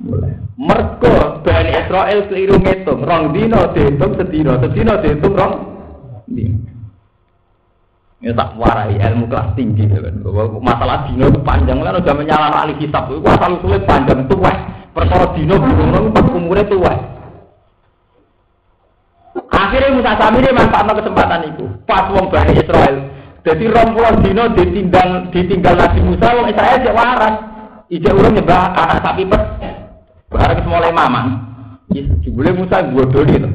Mulai. Mergo Bani Israel keliru ngitung, rong dina dihitung sedina, sedina dihitung rong dina. Ini tak warai ilmu kelas tinggi kan. Masalah dino itu panjang kan udah menyala ahli kitab. Itu asal usulnya panjang tuh perkara dino umurnya tua. Akhirnya Musa Samiri manfaatkan kesempatan itu. Pas wong Bani Israel. Jadi rompulan dino ditinggal ditinggal Nabi Musa wong Israel cek waras. Ijek urung nyembah anak sapi pes. Barang mulai mamang. Jebule Musa bodoni to.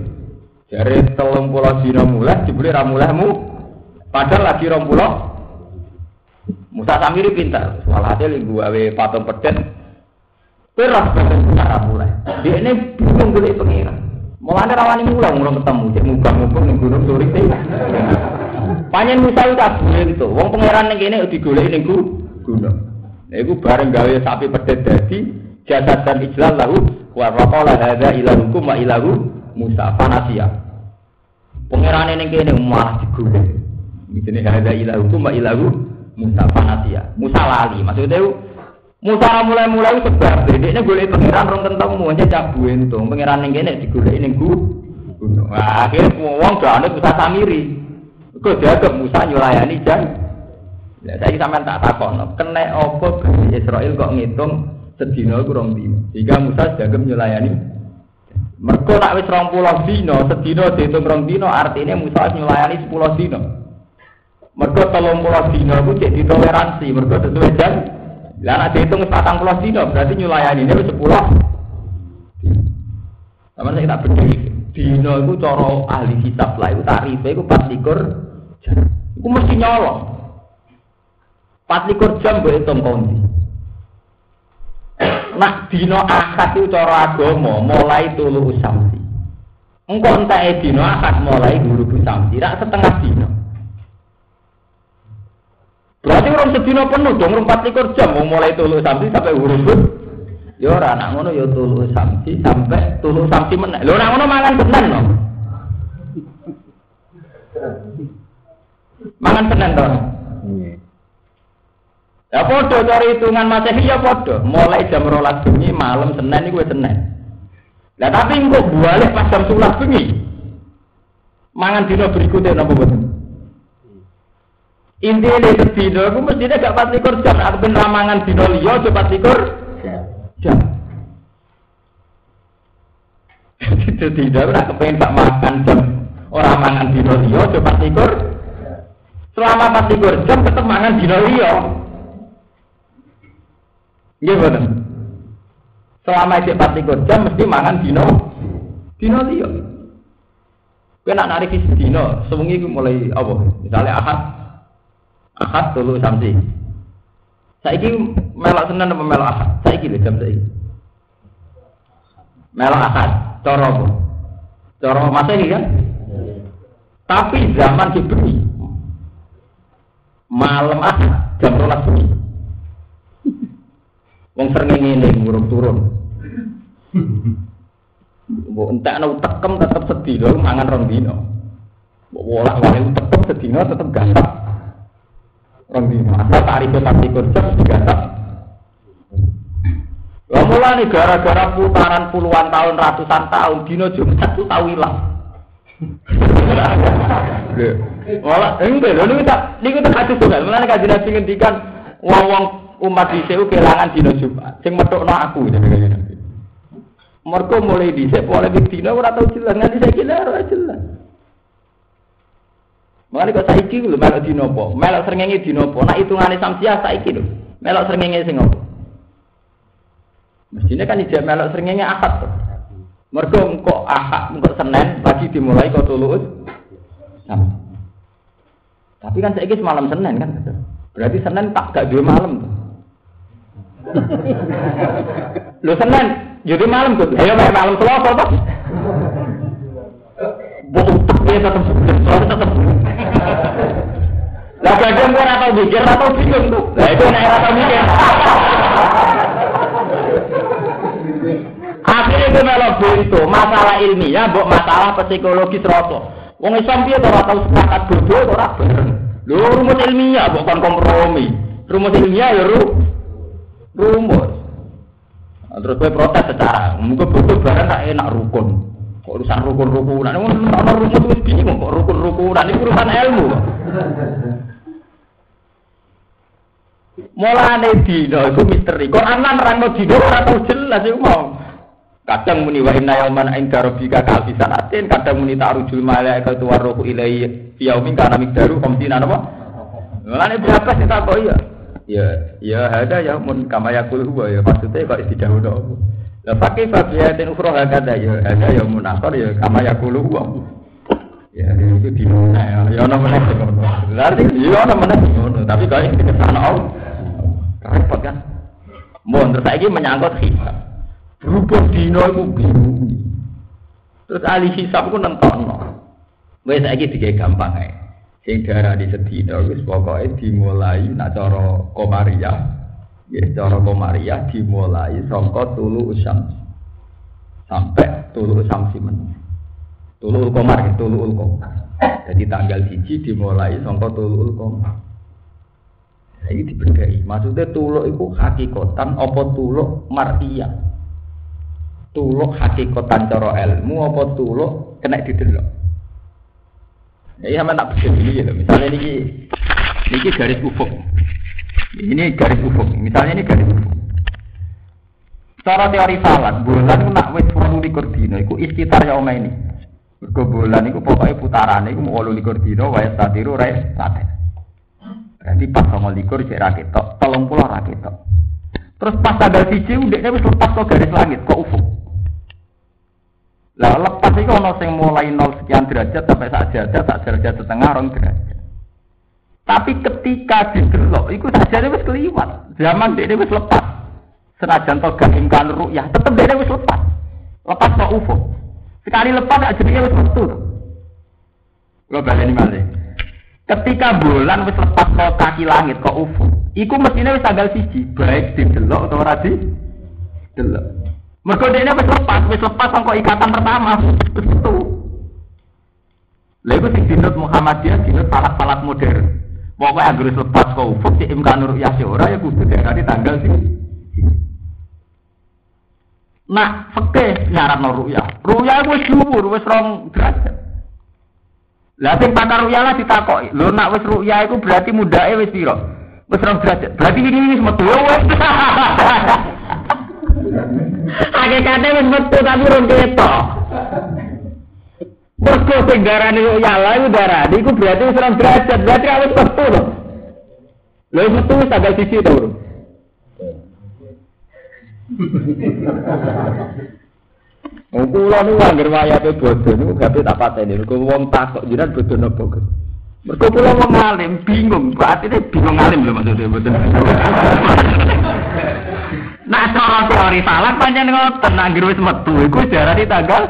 Jare 30 dino mulai jebule ra mulaimu. Padahal lagi rompulan Musa Samiri pintar, walhasil gue patung pedet Peras cara mulai. Dia ini bingung boleh pengiran. Mulanya rawani mulang, mulang ketemu. Dia mubang-mubang di gunung suri. Panjen misal kabeh itu. Wong pangeran ning kene digoleki ning gunung. Iku bareng gawe sapi pedet dadi jasad dan ijlal lahu wa raqala hadza ilahukum wa ilahu Musa fanasia. Pangeran ning kene malah digoleki. Jenenge hadza ilahukum wa ilahu Musa fanasia. Musa lali. Maksudnya Musa mulai-mulai sebab ini boleh pengiran rong ketemu aja cabu itu pengiran yang ini digulai ini gu Wah, akhirnya uang gak ada Musa samiri. Kok dianggap Musa nyulayani jan ya saya sampai tak takon kena opo Israel kok ngitung sedino kurang dino jika Musa dianggap nyulayani mereka nak wis rong pulau dino sedino dihitung rong dino artinya Musa nyulayani sepuluh dino mereka tolong pulau dino itu jadi toleransi mereka sesuai jan lah nek dihitung patang berarti nyulayani ini sepuluh. Sama saya tak bener. Dino itu coro ahli kitab lah itu tarifnya itu pas likur Itu mesti nyolong. Pas likur jam gue hitung kondi. Nak dino akad itu coro agomo mulai tulu samsi. Engkau entah dino akad mulai guru samsi. Rak setengah dino. Berarti orang sedina penuh dong, orang 24 jam mau mulai tulu samsi sampai huruf Ya ora anak ngono ya tulu samsi sampai tulu samsi meneh. Lho anak ngono mangan tenan no. Mangan Senin to. Ya podo cari hitungan Masehi ya podo. Mulai jam rolas bengi malam Senin iku Senin. Lah tapi engko balik pas jam 11 bengi. Mangan dino berikutnya napa boten? Intinya di sedino, aku mestinya gak pasti jam. Aku ben ramangan dino liya, coba likur jam. Itu tidak, aku kepengen tak makan jam. Orang mangan dino liya, coba likur. Selama pas likur jam, tetap mangan dino liya. Gimana? Selama itu pas likur jam, mesti mangan dino. Dino liya. Nak narik dino, semuanya mulai apa? Misalnya ahad, Ahad tulu samsi. Saiki melok Senin apa melok Ahad? Saiki lho jam saiki. Melok Ahad, cara apa? Cara Masehi kan? Tapi zaman diberi malam Ahad jam 12 bengi. Wong srengenge ngene ngurung turun. Mbok entekno tekem tetep sedina mangan rong dina. Mbok wolak-walik tekem sedina tetep gasak. Rong dino. Asal tarif pasti kerja digasak. Lah mulane gara-gara putaran puluhan tahun, ratusan tahun, dino Jumat itu tahu hilang. Malah enggak lho niku tak niku tak hadis tunggal. Mulane kanjeng Nabi ngendikan wong-wong umat dhisik kelangan dino Jumat. Sing metokno aku jenenge. Mergo mulai dhisik mulai dino ora tau jelas, nganti saiki ora jelas. Mengenai kok saiki lho melok dino apa? Melok srengenge dino apa? Nak hitungane samsiah saiki lho. Melok srengenge sing apa? Mestinya kan ijek melok srengenge akad. Mergo engko akad engko Senin lagi dimulai kok tulus. Tapi kan saiki semalam Senin kan. Berarti Senin tak gak dua malam. Lho Senin, jadi malam tuh. Ayo malam Selasa. Bohong dia tetap tetap. Lah kadang gue atau mikir atau bingung tuh. Lah itu nek atau mikir. Akhirnya itu melok itu masalah ilmiah, buat masalah psikologis rasa. Wong Islam dia ora tau sepakat berdua ora bareng. Lho rumus ilmiah bukan kompromi. Rumus ilmiah ya ru rumus. Nah, terus gue protes secara, mungkin betul bareng tak enak rukun. Kok urusan rukun-rukunan, ono rumus itu bingung kok rukun-rukunan itu urusan ilmu. Mulane dino itu misteri. Kok anak nerangno dino ora tau jelas iku mau. Kadang muni wa inna yauman inda rabbika ka sanatin, kadang muni ta'rujul malaikatu waruhu ilaihi fi yaumin kana miqdaru khamsina napa? Mulane berapa sih tak? Ya, ya ya mun kama yakul huwa ya maksudnya kok istidawuno. Lah pakai fabiatin ukhra hakada ya ada ya mun akhir ya kama yakul huwa. Ya itu di mana ya ono meneh ngono. Berarti ya ono meneh tapi kok ke sana Allah. Repot kan? Mun terus saiki menyangkut hisab. Berhubung dino iku bingung. Terus ahli hisab ku nentokno. Wis saiki dige gampang ae. Sing darah di sedina wis pokoke dimulai nak cara komariah. Ya cara komariah dimulai saka tulu usam sampai tulu usam simen. Tulu komar, tulu komar. Jadi tanggal siji dimulai saka tulu komar. Ini dibedai. Maksudnya tuluk itu hakikatan apa tuluk martiyah? tuluk hakikatan cara ilmu apa tuluk kena didelok. Ya sama tak begini ya, misalnya ini ini garis ufuk. Ini garis ufuk. Misalnya ini garis ufuk. Cara teori falak, bulan nak wis 28 dina iku istitar ya ini. Mergo bulan iku pokoke putarane iku 28 dina wae statiru rae sate. Berarti pas 29 cek ra ketok, 30 ra ketok. Terus pas tanggal siji ndekne wis lepas kok garis langit, kok ufuk. Lah lepas itu ono sing mulai nol sekian derajat sampai sak derajat, sak derajat setengah rong derajat. Tapi ketika didelok, itu saja wis keliwat. Zaman dia wis lepas. Senajan to gak imkan ru'yah, tetep dia wis lepas. Lepas kok ufuk. Sekali lepas aja dia wis metu. Lo baleni malih. Ketika bulan wis lepas ke kaki langit kok ufuk, iku mestinya wis tanggal siji, baik didelok atau ora di delok. Mergo dene wis lepas, wis lepas sangko ikatan pertama, metu. Lha iku sing dinut Muhammadiyah dinut falak-falak modern. Pokoke anggere lepas kau ufuk si imkan ru'yah si ora ya kudu diarani tanggal sing Nah, fikih nyaratno ru'yah. Ru'yah wis dhuwur, wis rong derajat. Lah sing pakar ru'yah lah ditakoki. Lho nak wis ru'yah iku berarti mudake wis piro? Wis rong derajat. Berarti ini wis metu wis. Hakikate wis metu tapi rong ketok. Mergo sing darani ya Allah iku darani iku berarti wis ora derajat, berarti awet metu lho. Lha metu wis tanggal siji to, Bro. Oh, kula niku anggere wayate bodho niku gawe tak pateni. Mergo wong takok jiran bodho napa, Gus? Mergo kula wong alim bingung, batine bingung alim lho maksudnya mboten. Nah, cara teori salah pancen ngoten, anggere wis metu iku darani tanggal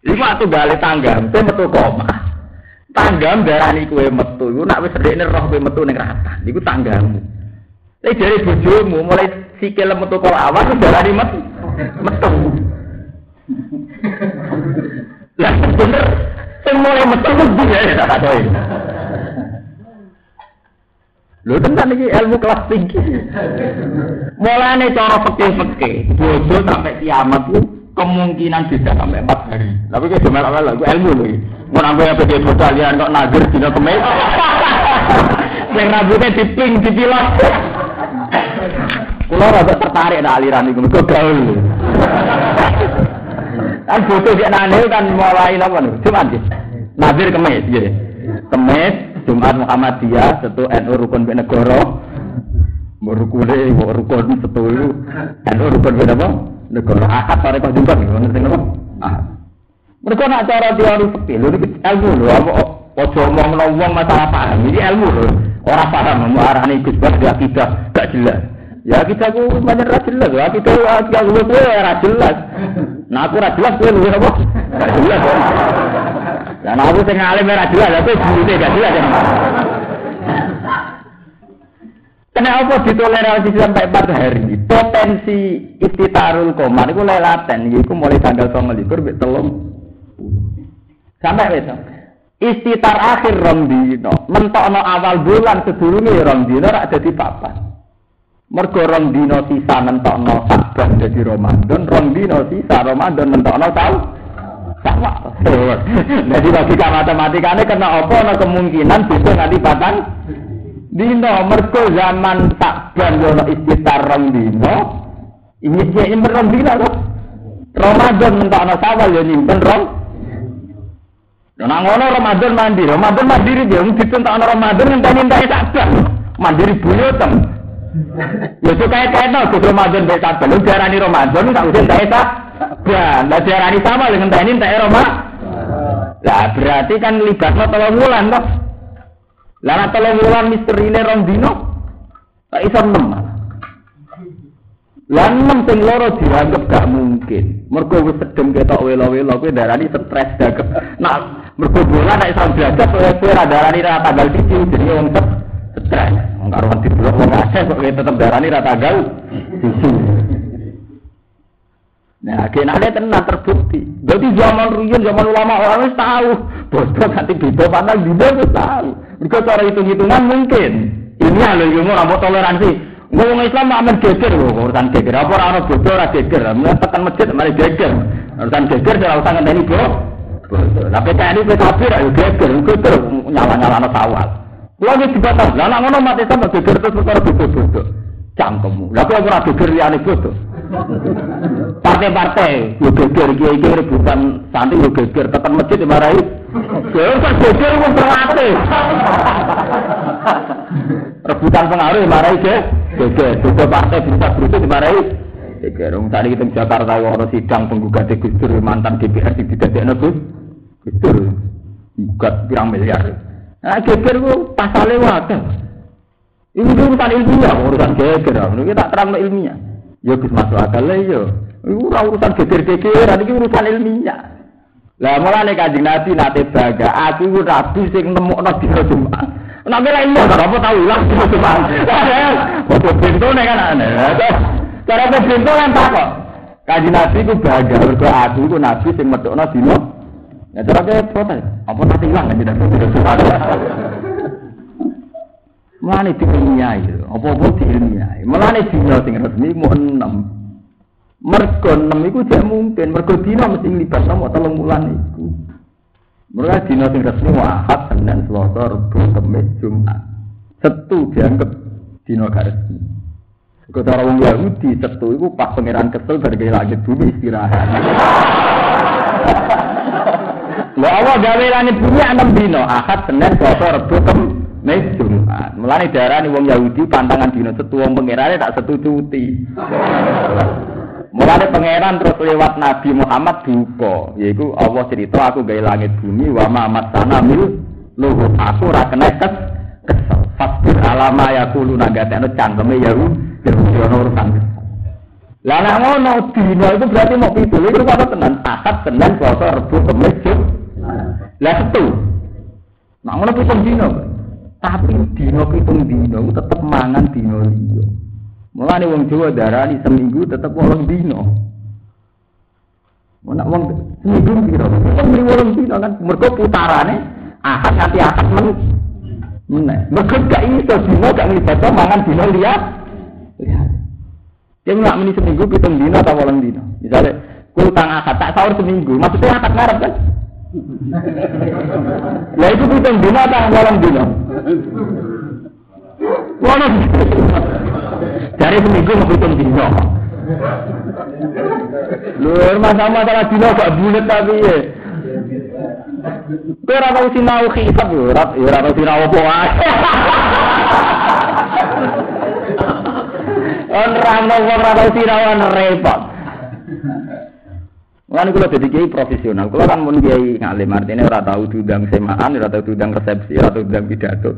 Iku waktu balik tanggam, kowe metu koma. Tanggam darani kowe metu, iku nak wis redekne roh kowe metu ning rata. Iku tanggamu. Tapi dari bojomu mulai sikil metu kok awas darani metu. Metu. Lah bener sing mulai metu ku ya tak adoi. Lho tenan iki ilmu kelas tinggi. Mulane cara pekeh-pekeh, bojo sampai kiamat ku kemungkinan bisa sampai empat hari. Tapi kayak cuma awal lagu ilmu lagi. Mau nambah yang pergi kalian kok nager dina kemis. Yang rambutnya diping, dipilot. Kulo rada tertarik nak aliran itu, mereka gaul. Kan foto dia nane kan mulai apa nih? Cuma sih. Nazir kemis, gitu. Kemis, Jumat Muhammadiyah, satu NU Rukun Benegoro, Rukun rukun satu itu, NU Rukun Benegoro, negara. Akad sore kok jumpa nih ngerti napa? Mereka nak cara teori fikih lho iki ilmu lho apa ojo omong wong masalah paham? Ini ilmu lho. Ora paham mau arane Gus gak akidah gak jelas ya kita ku banyak ra jelas ya kita akidah gue gue ra jelas nah aku ra jelas gue lu apa gak jelas dan aku sing alim ra jelas aku bune gak jelas Kenapa ditoleransi sampai empat hari? Potensi istitarul komar itu lelaten, itu mulai tanggal tanggal libur telung sampai besok. Istitar akhir Romdino, mentokno awal bulan sedurunge Romdino rak jadi papa. Mergo Romdino sisa mentokno Saban jadi Ramadan, Romdino sisa Ramadan mentokno tahu sama. Jadi logika matematikanya kena apa? Nah kemungkinan bisa nanti patang dino mergo zaman takban yo istitar rong dino ini dia nyimpen rong dino kok Ramadan mentokno sawal yo nyimpen rong. Nah ngono Ramadan mandiri, Ramadan mandiri dia mung ditentokno Ramadan ngenteni entek takban mandiri buyutem Ya suka kena ke Ramadan mek takban lu diarani Ramadan tak usah entek takban lah diarani sama ngenteni entek Ramadan Lah berarti kan libatno telung wulan toh Lah tolong wulan misterine rong dino. Tak iso nem. Lah nem sing loro dianggap gak mungkin. Mergo sedem ketok welo-welo kuwi darani stres dagem. Nah, mergo bola nek iso belajar kowe ora darani ra tanggal 1 jadi stres. Wong karo di blok wong akeh kok tetep darani ra tanggal 1. Nah, kenane tenan terbukti. Jadi zaman riyen zaman ulama orang wis tahu, bodoh nanti beda pandang beda wis tahu. Mergo cara hitung-hitungan mungkin. Ini lho yo ora toleransi. Ngomong Islam amen geger lho, urusan geger. Apa ora ono bodoh ora geger. Mun tekan masjid mari geger. Urusan geger ora usah ngenteni bro. Lah PKN itu kafir ayo geger, geger nyala-nyala sawal. Kulo iki dibatas. Lah nek ngono mati sampe geger terus perkara bodoh-bodoh. Cangkemmu. Lah kok ora geger liyane bodoh. Partai-partai, yo geger kiai rebutan santri yo geger, tekan masjid dimarahi. Yo kan geger wong terlatih. Rebutan pengaruh dimarahi ge, geger. Juga partai bisa berusaha dimarahi. Geger. Tadi kita Jakarta ono sidang penggugat Gus mantan DPR di dadekno Gus Dur. Gugat pirang miliar. Nah, geger ku pasale wae. Ini urusan ilmiah, urusan geger. Ini tak terang ilmiah. Ya Gus masuk akal lah yo. Iku urusan geger-gegeran iki urusan ilmiah. Lah mulane Kanjeng Nabi nate baga, aku iku rabi sing nemokno dina Jumat. Nek ora ilmu ora apa tau ilang dina Jumat. Kok pintu nek kan aneh. Cara pintu kan tak kok. Kaji Nabi ku bangga mergo aku ku nabi sing medhokno dina. Ya cara protes. Apa nanti hilang kan tidak Mulane diilmiahi, apa-apa diilmiahi. Mulane dina sing resmi mu enam. Mergo enam iku jek mungkin, mergo dina mesti nglibatno mau telung bulan iku. Mereka dina sing resmi mu ahad, Senin, Selasa, Rabu, Kamis, Jumat. Setu dianggap dina gak resmi. Kau cara wong Yahudi setu iku pas pangeran kesel berbagai langit bumi istirahat. Lha Allah gawe langit bumi enam dina, ahad, Senin, Selasa, Rabu, Kamis. Jumat. Mulane darani wong Yahudi pantangan dina setu wong pangerane tak setu cuti. Mulane pangeran terus lewat Nabi Muhammad duka, yaiku Allah cerita aku gawe langit bumi wa ma masana mil luhur aku ora kena kes kesel. Fasbir alama yaqulu nagatekno cangkeme Yahudi Yahudi ono urusan. Lah nek ngono dina itu berarti mau pitu, itu apa tenan? Akad, Senin, Selasa, Rabu, Kamis, Jumat. Lah setu. Nah ngono pitung dina. Tapi dino pitung dino tetep mangan dino liya. Mulane wong Jawa darani seminggu tetep wolong dino. Mana wong seminggu piro? Wong mri wolong dino kan mergo putarane ahad nganti ahad men. Meneh. Mergo gak iso dino gak nglibatno mangan dino liya. Yang nggak meni seminggu pitung dino atau wolong dino. Misalnya, kultang akad tak sahur seminggu, maksudnya akad ngarep kan? Ya itu pitung dino atau wolong dino? Wono. Dari seminggu mau hitung dino. Lur masalah-masalah dino gak bulet tapi ya. Kowe ora tau sinau hisab yo, ora ora tau sinau apa. On rano wong ora tau sinau repot. Lan kula dadi kiai profesional. Kula kan mun kiai ngalim artine ora tau diundang semaan, ora tau diundang resepsi, ora tau diundang pidato.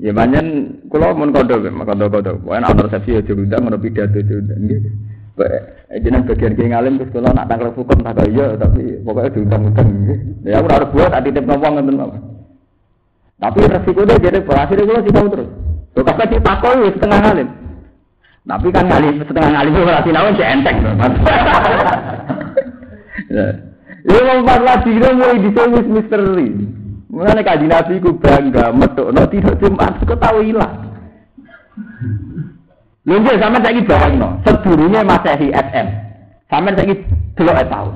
Ya banyak kula mun kodo, kodo-kodo. Wae ana resepsi ya diundang, ana pidato diundang nggih. Jeneng bagian kiai ngalim terus kula nak tangkel hukum tak iya tapi pokoknya diundang-undang. Ya ora arep buat tak titip nopo ngoten mawon. Tapi resiko deh jadi berhasil kula sinau terus. Kok kakak ditakoni setengah ngalim. Tapi kan ngalim setengah ngalim ora sinau cek enteng. Ya, wong pas dino mulai disewis misteri. Mulane kaji nabi ku bangga metuk no tidak Jumat kok tau ilang. Lha nggih sampean saiki bayangno, sedurunge Masehi SM. Sampean saiki delok tahun.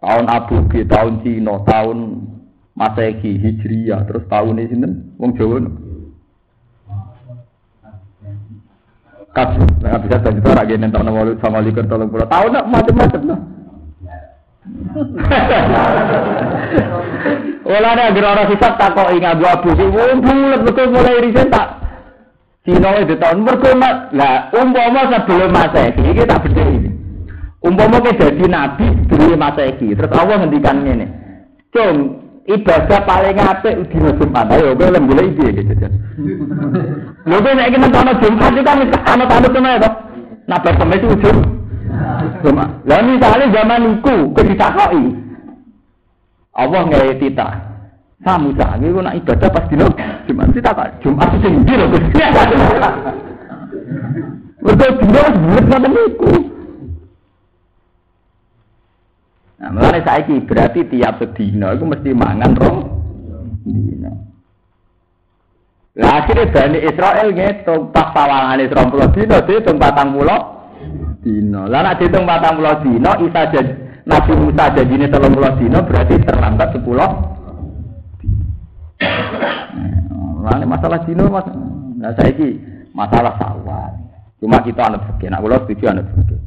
Tahun Abu G, tahun Cina, tahun Masehi Hijriah, terus tahun ini sinten? Wong Jawa. Kas, nggak bisa saya juga lagi nomor sama likur tolong pulau. Tahun macam-macam lah. Olah nek agar ora sifat tak kok ing abu-abu sing bulet betul mulai riset tak Cina itu tahun mergo lah umpama sebelum Masehi iki tak bedheki. Umpama ke jadi nabi dulu Masehi terus Allah ngendikan ngene. Cung ibadah paling apik dina Jumat. Ayo kowe lem golek iki gitu. Lho kowe nek iki nang Jumat iki kan ana tanut tenan to. Nah, berkemis ujung lah misalnya zaman itu ditakoi. Allah nggak tita. Samu sangi ku nak ibadah pas dino Jumat sita kok Jumat sing ndi lho. Dino bulet ngoten. Nah, mulane saiki berarti tiap sedina iku mesti mangan rong dino. Lah akhirnya Bani Israel ngitung pas pawangane 20 dino dihitung 40 dino. Lah nek diitung 40 dino Isa jadi Nabi Musa janjine 30 dino berarti terlambat 10 Lah nek masalah dino Mas nah saiki masalah sawah. Cuma kita anut fikih. Nak kula setuju anut fikih.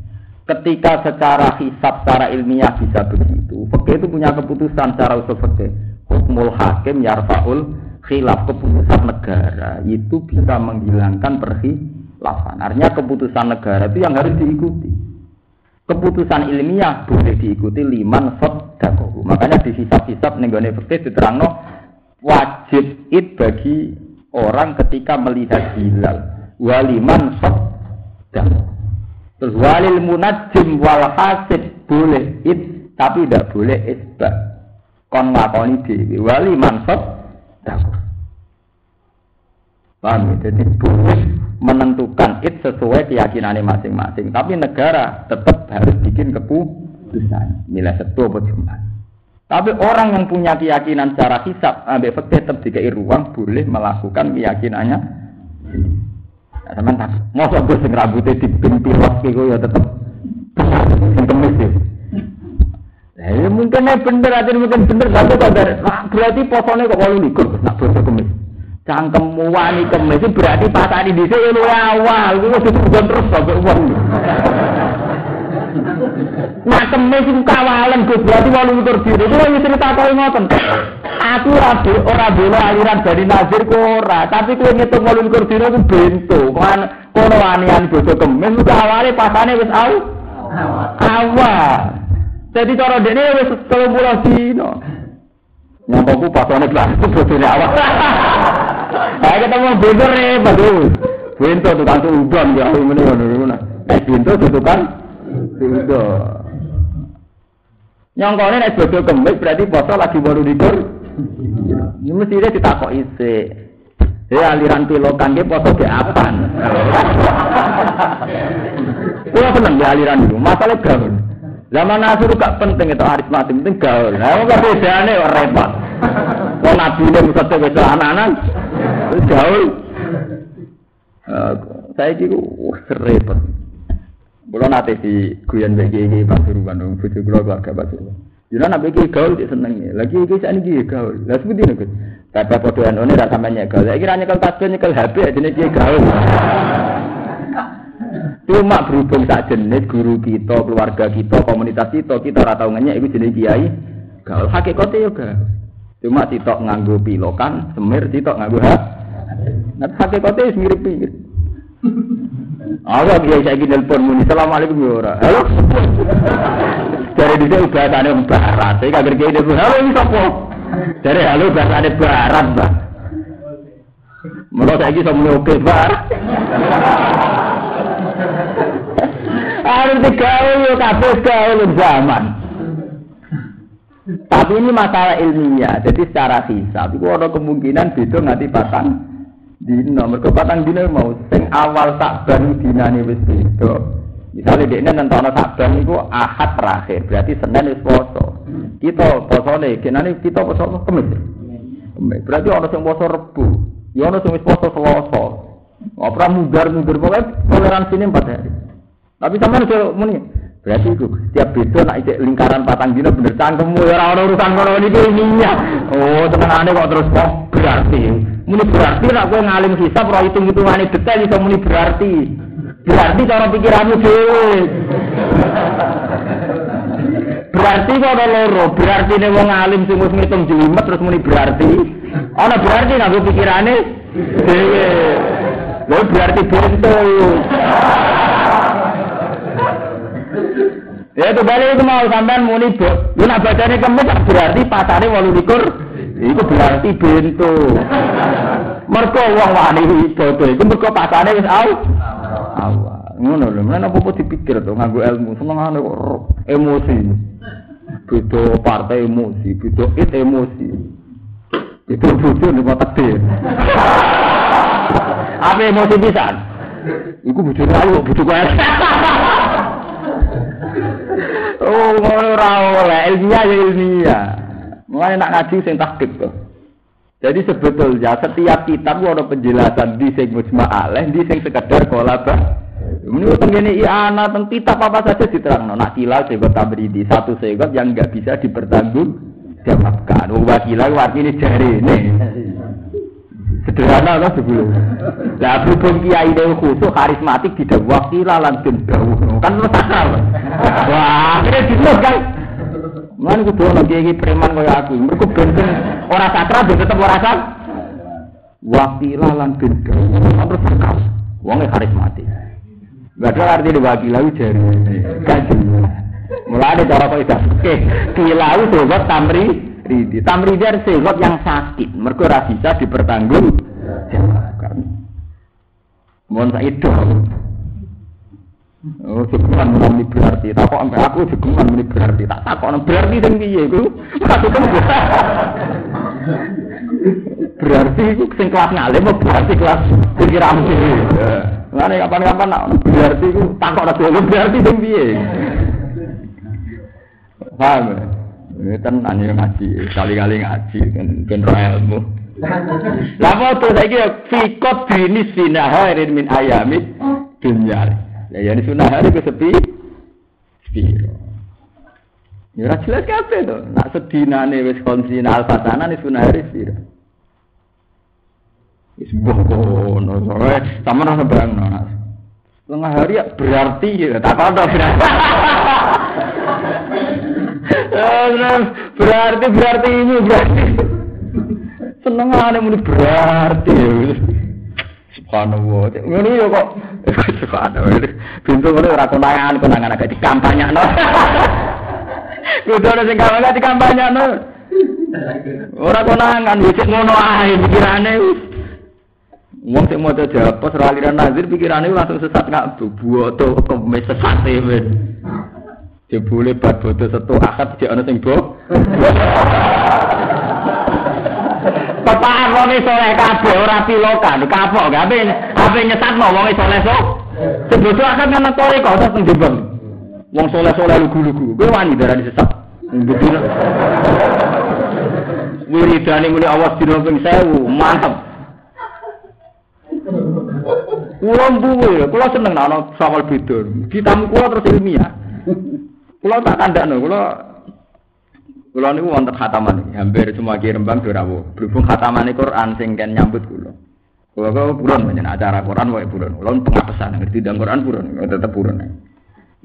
Ketika secara hisab secara ilmiah bisa begitu, fikih itu punya keputusan secara usul fikih. Hukmul hakim yarfaul khilaf keputusan negara itu bisa menghilangkan perhi lapan. Artinya keputusan negara itu yang harus diikuti. Keputusan ilmiah boleh diikuti liman sodakohu. Makanya di hisab-hisab nenggone fikih diterangno wajib id bagi orang ketika melihat hilal. Waliman sodakohu. Terus walil munajim wal hasib boleh id tapi tidak boleh isbat. Kon ngakoni dewi wali mansot dakwah. Paham ya? Jadi boleh menentukan it sesuai keyakinannya masing-masing. Tapi negara tetap harus bikin keputusan. Nilai satu apa cuma. Tapi orang yang punya keyakinan secara hisap, ambil fakta tetap dikai ruang boleh melakukan keyakinannya. Nah, teman tak, mau gue sing rambutnya dipintilok gitu ya tetap kemis ya. Nah, mungkin bener, aja mungkin bener, tapi berarti posone kok walu likur, nak bodoh kemis. Cangkemmu wani kemis berarti pasani di sini lu awal, lu udah terus sampai uang. Nah kemis itu kawalan Gus berarti walu likur diri. Yang cerita kau ngoten. Aku rabu ora bela aliran dari Nazir ora, tapi kowe ngitung walu likur diri itu bento. Kan kono wanian bodoh kemis itu awalnya pasane wis au. Awal. Jadi cara dene wis 30 dino. Nyampe pasane kelas itu bojone awal. Saya ketemu bento repot tuh. Bento tukang udon ya ngene ngono. Eh bento tukang Sudah. Nyongkone nek bodo kemis berarti poso lagi baru dikur. Ini mesti dia ditakok isi. Ya aliran pilokan dia poso ke apan. Kulo seneng di aliran itu. Masalah gaul. Zaman Nasir gak penting itu aritmatik, penting gaul. Nah, kok bedane repot. Wong nabi ini mesti wis anak-anak. Gaul. Saya kira repot. Kulo nate di guyon bagi iki Pasuruan dong, bojo kulo keluarga Pasuruan. Jadi nak bagi gaul dia seneng Lagi iki sak niki gaul. Lah seperti niku. Kata padha anone ra sampeyan gaul. Lagi ra nyekel tasbih nyekel HP jenenge iki gaul. Cuma berhubung sak jenis guru kita, keluarga kita, komunitas kita, kita ora tau ngenyek iku jenenge kiai. Gaul hakikate yo gaul. Cuma sitok nganggo pilokan, semir sitok nganggo ha. Nah hakikate wis mirip-mirip. Awak dia saya gini telepon muni. Assalamualaikum ya ora. Halo. Dari di sini bahasane barat. Saya kaget gini telepon. Halo ini siapa? Dari halo bahasane barat, Mbak. Menurut saya ini sama oke, Mbak. Harus digaul yo kabeh gaul zaman. Tapi ini masalah ilmiah, jadi secara hisab itu ada kemungkinan beda nganti patang dino. Mereka patang dino mau sing awal sakban dinane wis beda. Misalnya dia nentono sakban itu ahad terakhir, berarti senin wis poso. Kita posone, kenane kita poso kemis. Kemis. Berarti orang sing poso rebu, ya orang wis poso selasa. Ora mudar-mudar pokoknya toleransi ini empat hari. Tapi sama nih muni, berarti itu tiap beda nak ijek lingkaran patang dino bener cangkemmu ya ora urusan kono niki ininya. Oh, tenangane kok terus kok berarti. Muni berarti nak kowe ngalim hisab ora hitung-hitungane detail iso muni berarti. Berarti cara pikiranmu dhewe. Berarti kok ada loro, berarti nih wong alim sing wis ngitung jelimet terus muni berarti. Ana berarti nganggo pikirane dhewe. Lha berarti bento. Ya itu balik itu mau sampean muni bu. Lu nak bacane kemis berarti pasare 28. Iku berarti bento. Mergo wong wani bodoh iku mergo pasane wis au. Awal. Ngono lho, mana apa dipikir to nganggo ilmu, senengane kok emosi. Beda partai emosi, beda it emosi. Itu bodoh nih kok takdir. Apa emosi pisan? Iku bodoh lalu, bodoh kaya. Oh, ngono ora oleh ilmiah ya ilmiah. Mulane nak ngaji sing to. Jadi sebetulnya setiap kitab ada penjelasan di sing mujma alaih, di sing sekedar kolaba. Ini tengene i'ana teng kitab apa saja diterangno. Nak kilal segot tabridi, satu segot yang enggak bisa dipertanggung jawabkan. Wong wakilah artinya jari ini. Sederhana lah sebelum. Lah berhubung kiai dewa khusus karismatik tidak wakilah lanjut jauh. Kan lu sakral. Wah, akhirnya gitu kan. Mana kudu ono kiai preman kaya aku. Mergo bensin ora sakral ben tetep ora sak. Wakilah lanjut jauh. Terus sakral. Wongnya karismatik. Ada arti di wakilah jari. Kaji. Mulai ada cara kok itu. Oke, kilau sobat tamri ridi. Tamridi adalah segot yang sakit. Mereka ora bisa dipertanggung jawabkan. Mohon saya itu. Oh, jegeman muni berarti. Tak kok sampai aku jegeman muni berarti. Tak tak kok berarti sing piye iku? Berarti itu sing kelas ngalim berarti kelas pikiran dhewe. Ngene kapan-kapan nak berarti itu takok ora dhewe berarti sing piye. Paham? Ya? Ini kan aneh ngaji, kali-kali ngaji, kan ilmu. Lah foto saiki ya fikot binis finaharin min ayami dunya. Ya yani sunah hari ku sepi. Sepi. Ya ora jelas kabeh to. Nak sedinane wis konsina al-fatana ni sunah hari sira. Wis bokono soalnya sama nang bayangno. Tengah hari ya berarti ya tak ada berarti. Berarti berarti ini berarti. Seneng ana muni berarti ya. Subhanallah. Ngono ya kok. Subhanallah. Pintu ngono ora konangan konangan agak dikampanyakno. Kudu ana sing kampanye dikampanyakno. Ora konangan wis ngono ae pikirane. Wong sing maca jawab ora aliran nazir pikirane langsung sesat nggak buwoto kemes sesat men. Jebule bar bodo setu akad jek ana sing bo. Pepaan wong soleh kabeh ora pilokan, kapok gak ape ape nyesatno wong soleh sok. Sing bodo akad kan tore kok terus ning. Wong soleh-soleh lugu-lugu. Kowe wani darani sesat. Betul. Wiridane muni awas dina ping 1000, mantep. Kulo mbuwe, kulo seneng nek ana sawal beda. Ditamu kulo terus ilmiah. Kulo tak kandakno, kulo kulo niku wonten khataman, hampir semua ki Rembang do rawuh. Berhubung khatamane Quran sing kan nyambut kulo. Kulo kok buron menyen acara Quran wae buron. Kulo pengapesan ngerti ndang Quran buron, tetep buron.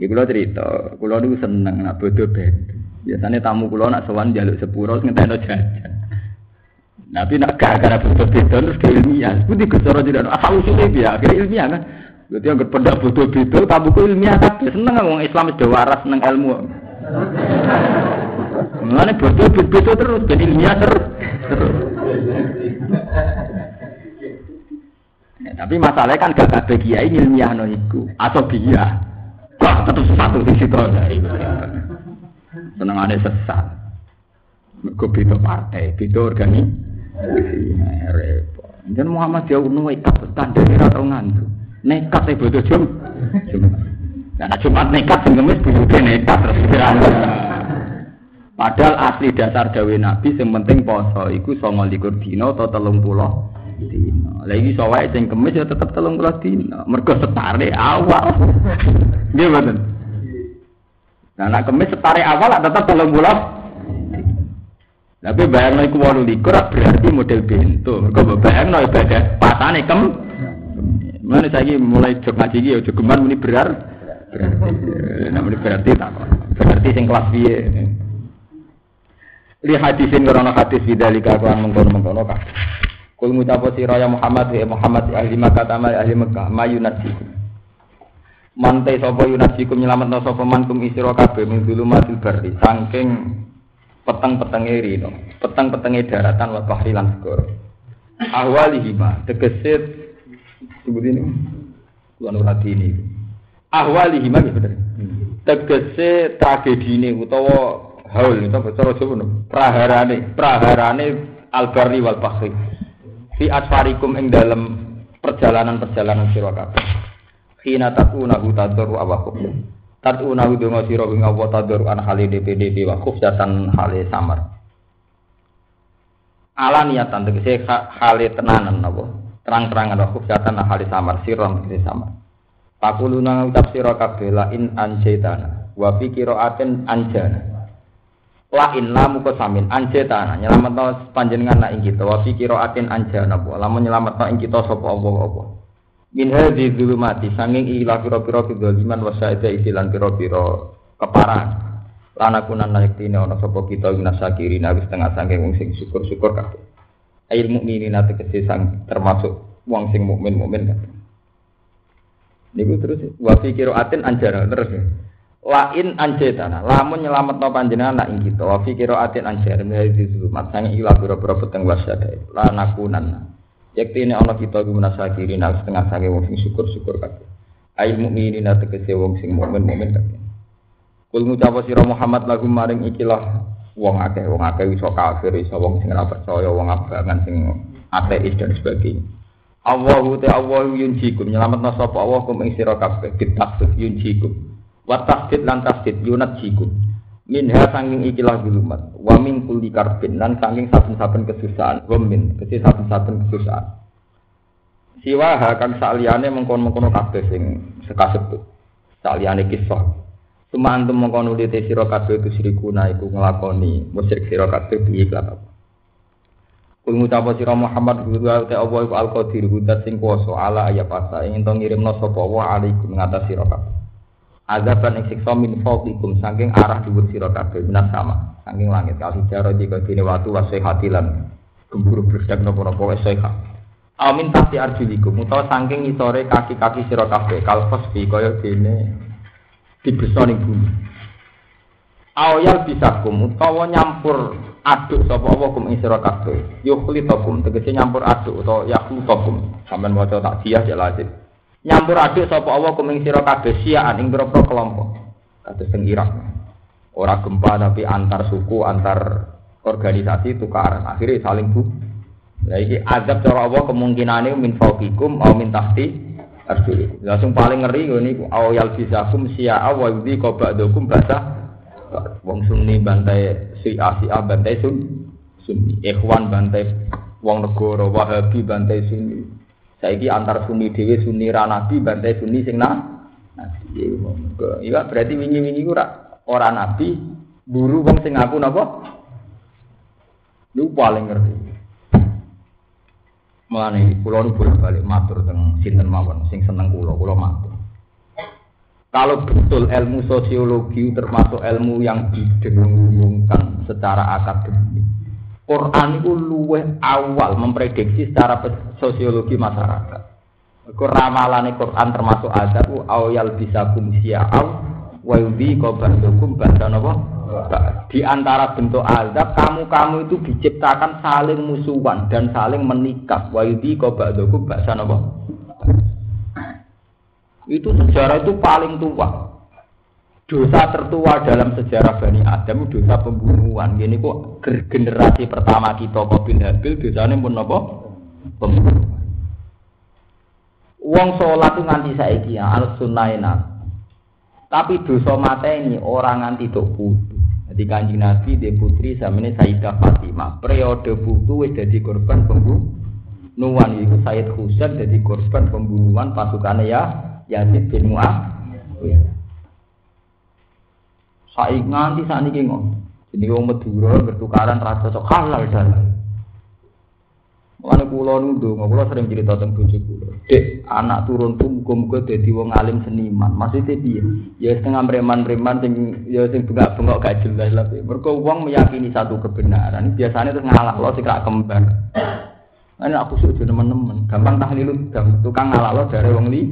Iki kulo cerita, kulo niku seneng nak bodo beda. Biasanya tamu kulo nak sowan jaluk sepuro ngentekno jajan. Nabi nak gara-gara bodoh beda terus ke ilmiah. Budi gusoro tidak asal usulnya dia akhirnya ilmiah kan. Berarti yang berpendak bodoh beda tamu ku ilmiah tapi seneng wong Islam sudah waras seneng ilmu. Mengenai bodoh beda terus jadi ilmiah terus. Ya, tapi masalahnya kan gak kabeh kiai ilmiah no iku atau dia. Wah, satu di situ. Senengane sesat. Mergo beda partai, beda organisasi. Iya, repot. Dan Muhammad ya uno ikat tanda ora tau ngandu. Nekat e bodo jum. Nah, Jumat nekat sing buyute nekat terus pikiran. Padahal asli dasar dawe Nabi sing penting poso iku 29 dina atau 30 dina. Lah iki wae sing kemis ya tetep 30 dina. Mergo setare awal. Nggih mboten. Nah, nek kemis setare awal tetep 30 tapi bayang no iku walu likur berarti model bento. Mereka bayang no ibadah pasane kem. Mana saya mulai jok ngaji ya jogeman muni berar. Berarti, namanya berarti tak. Berarti sing kelas piye. Li hadisin krono hadis bidalika kan mengkono mengkono kah. Kul mutapo sira ya Muhammad ya Muhammad ahli Makkah tamal ahli Makkah mayunati. Mantai sapa yunasikum nyelametno sapa man kum isira kabeh min dulumatil barri saking peteng-petenge rino, peteng-petenge daratan wa bahri lan segara. Ahwalihima tegese sebut ini kuwi ora ini. Ahwalihima gitu bener. Tegese tragedine utawa haul utawa cara Jawa. Praharane, praharane albarri wal bahri. Fi asfarikum ing dalam perjalanan-perjalanan sira kabeh. Khina takuna hutadur awakum. Tatu nawi donga sira ing Allah tadur an hale DPDP wa khufyatan hale samar. Ala niatan tegese hale tenanan napa? Terang-terangan wa khufyatan hale samar siram tegese samar. Pakuluna ucap sira kabeh la in anjaitana wa fi qiraatin anjana. La in lamu samin anjaitana nyelametno panjenengan nak ing kita wa fi qiraatin anjana. Lamun nyelametno ing kita sapa Allah apa min hadhi dzulumati sanging ila pira-pira kedzaliman wa sa'ida isilan pira-pira keparan lana kunan naliktine ana sapa kita minasakirin wis setengah sanging wong sing syukur-syukur kabeh ail mukminin ate kese sang termasuk wong sing mukmin-mukmin kabeh niku terus wa fi qiraatin anjara terus lain anjetana lamun nyelametno panjenengan nak ing kita wa fi qiraatin anjara min hadhi dzulumat sanging ila pira-pira peteng wasada lana kunan Yakti ini Allah kita guna sakirin al setengah sange wong sing syukur-syukur kabeh. Ail mukminin tegese wong sing mukmin mukmin kabeh. Kul ngucap sira Muhammad lagu maring ikilah wong akeh wong akeh iso kafir iso wong sing ora percaya wong abangan sing ateis dan sebagainya. Allahu te Allahu yunjikum nyelametna sapa Allah kum ing sira kabeh bitasdid yunjikum. Wa tasdid lan tasdid yunat jikum. Minha sanging ikilah gulumat. Wa min kulli karbin lan sanging saben-saben kesusahan. Wa min kesi saben-saben kesusahan. Siwa kang saliyane mengkon-mengkono kabeh sing sekasebut. Saliyane kisah. Cuma antum mengkono di sira kabeh itu sirikuna iku nglakoni musyrik sira kabeh piye kelapa. Kul ngucapa sira Muhammad guru te Allah iku al-qadir hudat sing kuwasa ala ayat asa ing ento ngirimno sapa wa alaikum ngatas sira kabeh. Azaban ing siksa min fawqikum saking arah dhuwur sira kabeh minas sama saking langit kali jaro jika dene watu wasihatilan gemburu berdak napa-napa wis. Amin pasti arjulikum utawa saking isore kaki-kaki sira kabeh kalfas bi kaya dene dibesa ning bumi. Awyal bisa kum utawa nyampur aduk sapa apa kum ing sira kabeh. Yukhlitakum tegese nyampur aduk utawa yakhlutakum. Sampeyan maca tak dia ya lazim. Nyampur aduk sapa apa kum ing sira kabeh siaan ing kelompok. Kados teng Irak. Ora gempa tapi antar suku, antar organisasi tukaran. Akhirnya saling bu. Ini azab cara Allah kemungkinannya min fauqikum atau min tahti arjulikum. Langsung paling ngeri ini awal bisakum siya'a wa yudhi qaba'dukum bahasa wong sunni bantai si A si A bantai sun sunni. Ikhwan bantai wong negara wahabi bantai sunni. Saiki antar sunni dhewe sunni ra nabi bantai sunni sing nah iya berarti wingi-wingi ora ora nabi buru wong sing ngaku napa? Lu paling ngerti Mulane kula nu bolak-balik matur teng sinten mawon sing seneng kula, kula matur. Kalau betul ilmu sosiologi termasuk ilmu yang didengungkan secara akademik, Quran itu awal memprediksi secara sosiologi masyarakat. Iku Quran termasuk azab awal bisa kumsia aw wa yudhi qabandukum bahasa napa? Di antara bentuk azab kamu-kamu itu diciptakan saling musuhan dan saling menikah. Wa yudhi qabandukum bahasa napa? Itu sejarah itu paling tua. Dosa tertua dalam sejarah Bani Adam dosa pembunuhan. Ini kok generasi pertama kita Qabil Habil dosanya pun apa? Pembunuhan. Sholat itu nganti saiki ya, al sunnah Tapi dosa mata ini orang nganti putu. Jadi kanji Nabi di putri ini Sayyidah Fatimah. Periode putu wis jadi korban pembunuhan. Itu Sayyid Husain jadi korban pembunuhan pasukannya ya Yazid bin Muawiyah. Saiki nganti sakniki ngono. Jadi wong Madura bertukaran rasa cocok halal dan Mulane kula nundung, kula sering cerita tentang bojo kula. Dek, anak turun tuh muga-muga dadi wong alim seniman. Maksudnya piye? Ya setengah preman-preman sing ya sing bengak-bengok gak jelas lah. Mergo wong meyakini satu kebenaran, biasanya terus ngalah lo sing kembar. Ini aku sudah teman-teman, gampang tahlil tukang ngalah lo dari wong li.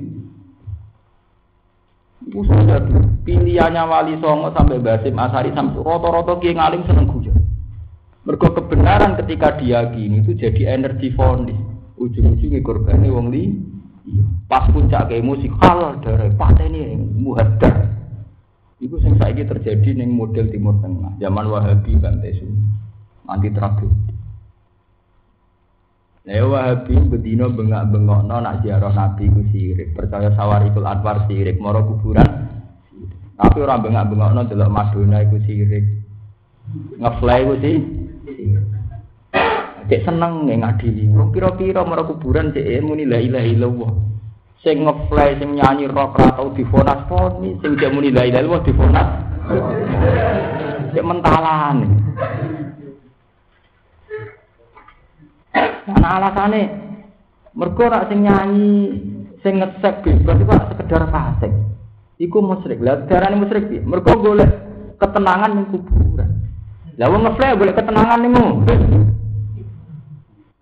Iku sudah pilihannya Wali Songo sampai Basim Asari sampai roto-roto kiai ngalim seneng guyon. Mergo kebenaran ketika diyakini itu jadi energi fonis. Ujung-ujungnya korbannya wong li. Pas puncak ke musik halal dari pateni muhadar. Iku sing saiki terjadi ning model Timur Tengah, zaman Wahabi Bantai. Anti tragedi. Nah, Wahabi bedino bengak bengok no nak ziarah Nabi ku sirik, percaya sawarikul anwar sirik, moro kuburan. Tapi orang bengak bengok no delok Madonna iku sirik, ngefly ku sih. Cek seneng nggak ngadili. Wong pira-pira moro kuburan cek muni la ilaha illallah. Sing ngefly sing nyanyi rock ra tau difonas poni, sing cek muni la ilaha illallah difonas. Cek mentalan. Ana alasane mergo rak sing nyanyi sing ngesek bebas iku sekedar fasik. Iku musyrik. Lah darane musyrik piye? Mergo golek ketenangan ning kuburan. Lah wong ngeflek golek ketenangan ning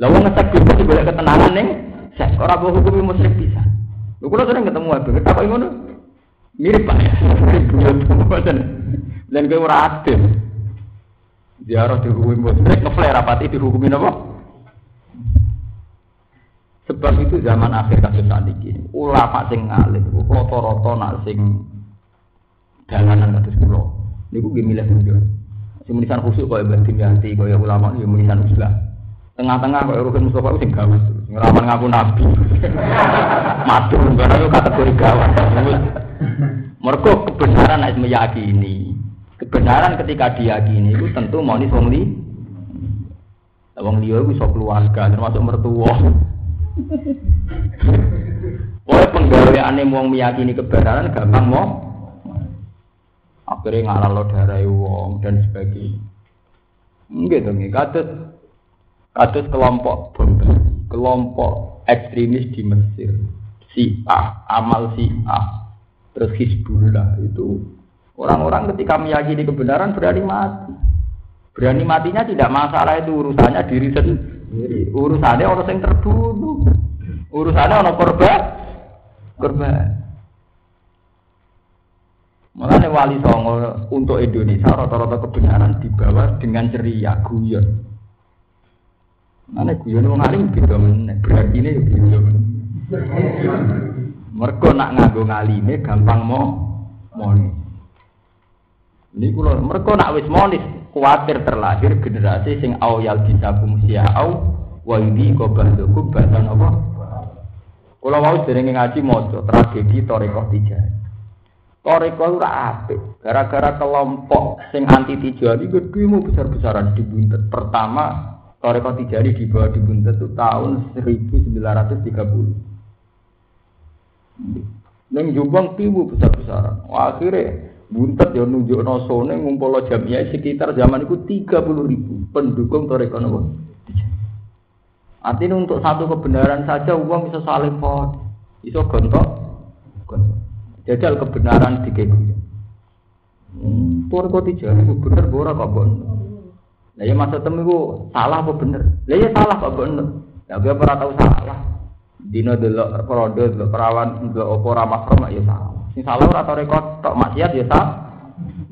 Lah wong ngesek bebas golek ketenangan ning sek ora mbok hukumi musyrik bisa. Lho kula sering ketemu abe, apa ngono? Mirip Pak ya. Dan kowe ora adil. Ziarah dihukumi musyrik, ngeflek rapati dihukumi napa? Sebab itu zaman akhir kasus saat ini, ulama sing ngalim, roto-roto nak sing dalanan kasus kulo. Niku gue milih mundur. Sing munisan khusyuk kaya Mbah Dimyanti, kaya ulama ya munisan uslah. Tengah-tengah kok Ruhin Mustafa sing gawat. Ngeraman ngaku nabi. Matur karena itu kategori gawat. Mergo kebenaran harus meyakini. Kebenaran ketika diyakini itu tentu mau nih wong li. Wong liya iku iso keluarga termasuk mertua. Oleh penggaweane wong meyakini kebenaran gampang mau akhirnya ngalah lo darah wong dan sebagainya. Enggak dong, kados kados kelompok kelompok ekstremis di Mesir, si A, amal si A, terus Hizbullah itu orang-orang ketika meyakini kebenaran berani mati. Berani matinya tidak masalah itu urusannya diri sendiri, urusannya orang yang terbunuh, urusannya orang korban, korban. Makanya wali songo untuk Indonesia rata-rata kebenaran dibawa dengan ceria guyon. Mana guyon wong alim beda meneh, berarti ini beda Mereka nak nganggo ngalime gampang mau monis. Ini kulo mereka nak wis monis kuatir terlahir generasi sing awyal bisakum siau wa ini kobandoku bahasan apa? Kulo mau sering ngaji mojo tragedi Torikoh Tijani. Toreko ora apik. Gara-gara kelompok sing anti tijari gedemu besar-besaran dibuntet. Pertama Toreko tijari di bawah dibuntet itu tahun 1930. Neng Jombang timu besar-besaran. Akhirnya buntet ya nunjuk nosone ngumpul jamiah sekitar zaman itu 30 ribu pendukung Toreko nopo. Artinya untuk satu kebenaran saja uang bisa saling pot, bisa gontok, gontok. Jajal kebenaran di. Hmm, Tuan kau tiga, bener bora kok Nah ya masa temu itu salah apa bener? Lah ya salah kok bener. Ya gue pernah tahu salah. Dino delok produk delok perawan delok opo ramah koma ya salah. Sing salah ora tau rekod tok maksiat ya salah.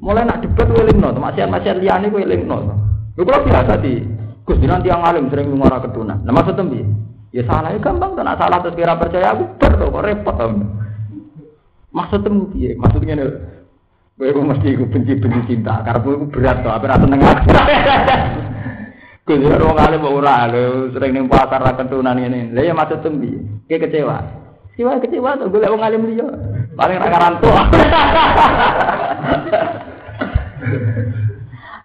Mulai nak debat gue lingno, maksiat maksiat liane gue lingno. Lu kalau biasa di Gus nanti yang alim sering ngomong ketunan. Nah maksud tembi, ya salah ya gampang, tak salah terus kira percaya aku ber kok repot. Maksudnya piye? Maksudnya nih, gue mesti gue benci-benci cinta, karena gue berat rasa nengah. Gue juga orang kali mau ora, sering nih pasar rakan tunan ini. Lah ya maksud tembi, kayak kecewa. Kecewa kecewa tuh, gue lewat ngalim dia. Paling raka rantu.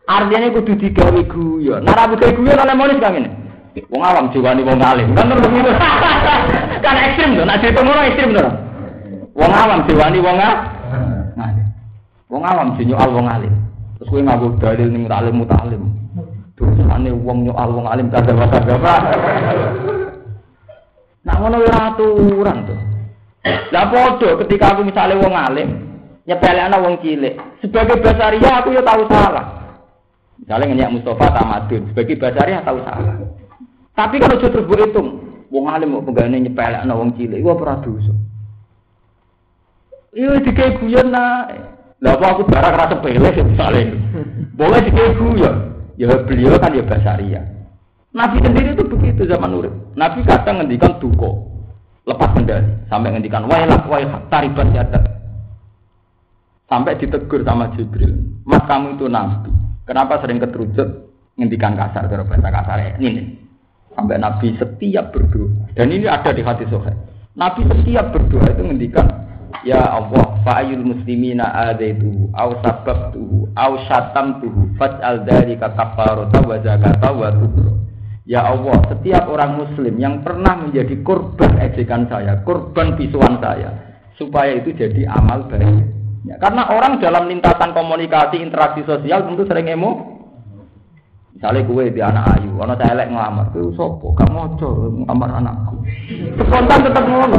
Artinya kudu digawe guyon. Nah, rabu gawe guyon oleh monis kang ini. Wong awam jiwani wong alim. Kan terus begitu. kan ekstrim nak cerita ngono ekstrim tuh. Wong awam diwani wong alim. Wong awam sing nyoal wong alim. Terus kowe nganggo dalil ning alim mutalim. Dosane wong nyoal wong alim kada apa. Nah ngono ora aturan tuh. Lah padha ketika aku misalnya wong alim nyepelekno wong cilik, sebagai basaria aku ya tahu salah. Misalnya ngenyak Mustafa tamadun, sebagai basaria tahu salah. Tapi kalau justru berhitung, wong alim mau pegane nyepelekno wong cilik, gua ora dosa. Iya dikei guyon nak. Lah apa aku barang rasa sepele misalnya. Boleh dikei guyon. Ya beliau kan ya basaria. Nabi sendiri itu begitu zaman urip. Nabi kadang ngendikan duko. Lepas kendali. Sampai ngendikan wailak wailak taribat yadat. Sampai ditegur sama Jibril. Mas kamu itu nabi. Kenapa sering keterucut ngendikan kasar kalau bahasa kasar ini? Sampai Nabi setiap berdoa. Dan ini ada di hati sohe. Nabi setiap berdoa itu ngendikan Ya Allah, fa'ayul muslimina adaitu au sababtuhu au syatamtuhu faj'al dzalika kafarata wa zakata wa tubra. Ya Allah, setiap orang muslim yang pernah menjadi korban ejekan saya, korban bisuan saya, supaya itu jadi amal baik. Ya, karena orang dalam lintasan komunikasi interaksi sosial tentu sering emo. Misalnya gue di anak ayu, anak saya lek ngelamar, itu sopo, kamu ojo ngelamar anakku. Spontan tetap ngono.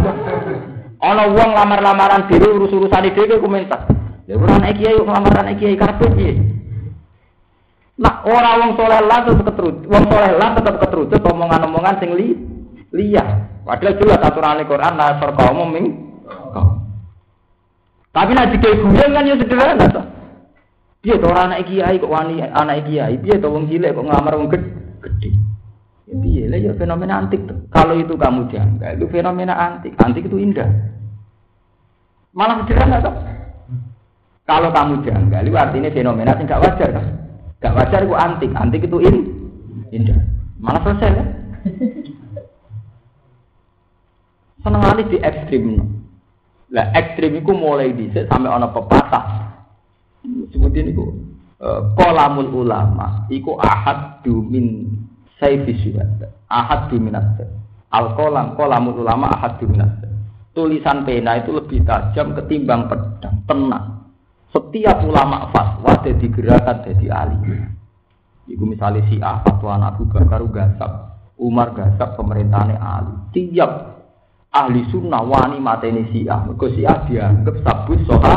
Ana wong lamar-lamaran dhewe urus-urusane dhewe komentar. Ya ora anak kiai kok lamar anak kiai kabeh piye? Nah, ora wong soleh lah tetep keterut. Wong soleh lah tetep keterut omongan-omongan sing li liya. Padahal jelas aturane Quran la sarqamu ming. Tapi nek dikei guyon kan ya sederhana to. Piye to ora anak kiai kok wani anak kiai? Piye to wong cilik kok ngelamar wong gede? Ya lah ya fenomena antik tuh. Kalau itu kamu janggal, itu fenomena antik. Antik itu indah. Malah sederhana tuh. Kalau kamu janggal, itu artinya fenomena yang gak wajar kan? Gak wajar itu antik. Antik itu in, indah. Malah selesai ya. Senengane di ekstrim. Lah ekstrim iku mulai dhisik sampai ana pepatah. Sebutin iku kolamul ulama iku ahad dumin sayfi syuhada ahad duminat al kolam ulama ahad duminat tulisan pena itu lebih tajam ketimbang pedang penang setiap ulama fatwa jadi gerakan jadi ahli Iku misalnya si A fatwa Abu Bakar gasap, Umar gasap pemerintahannya ahli. Tiap ahli sunnah wani mateni si A. Mereka si A dianggap sabut soha.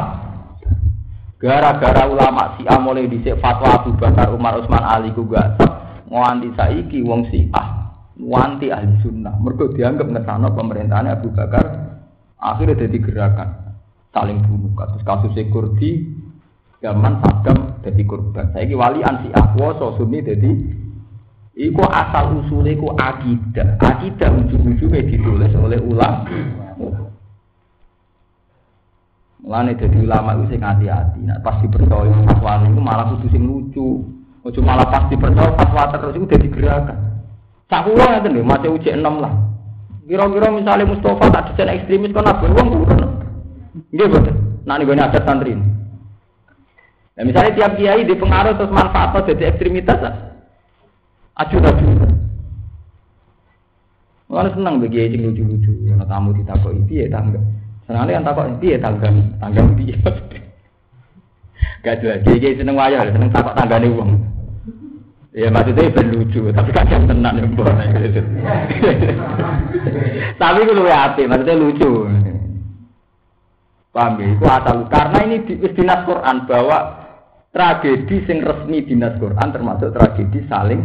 Gara-gara ulama si A mulai dicek fatwa Abu Bakar, Umar, Utsman, Ali ku gasap. Nganti saiki wong si A. Wanti ahli sunnah. Mereka dianggap ngesana pemerintahannya Abu Bakar. Akhirnya jadi gerakan saling bunuh. Kasus kasus Kurdi zaman Saddam jadi korban. Saya ini wali ansi akwa, sunni jadi Iku asal usulnya iku akidah. Akidah ujung-ujungnya ditulis oleh ulama. Mulane jadi ulama itu sing hati-hati. Nah, pas dipercaya fatwa itu malah kudu sing lucu. Ojo malah pas dipercaya fatwa terus itu jadi gerakan. Kula ngeten lho, masih uji 6 lah. Kira-kira misalnya Mustafa tak desain ekstremis kan apa wong turun. Nggih boten. Nah niku ada santri. Nah, misalnya tiap kiai di pengaruh terus manfaat jadi ekstremitas, aju aju. Malah senang bagi kiai lucu-lucu, kalau tamu ditakoi itu ya tangga. Senang yang takut itu ya tangga, tangga dia. Gak jelas, kiai kiai seneng wayar, seneng takut tangga nih uang. Ya maksudnya ben lucu, tapi kadang tenang ya mbak. Tapi gue lebih hati, maksudnya lucu. Paham ya? Asal karena ini di, dinas Quran bahwa tragedi sing resmi dinas Quran termasuk tragedi saling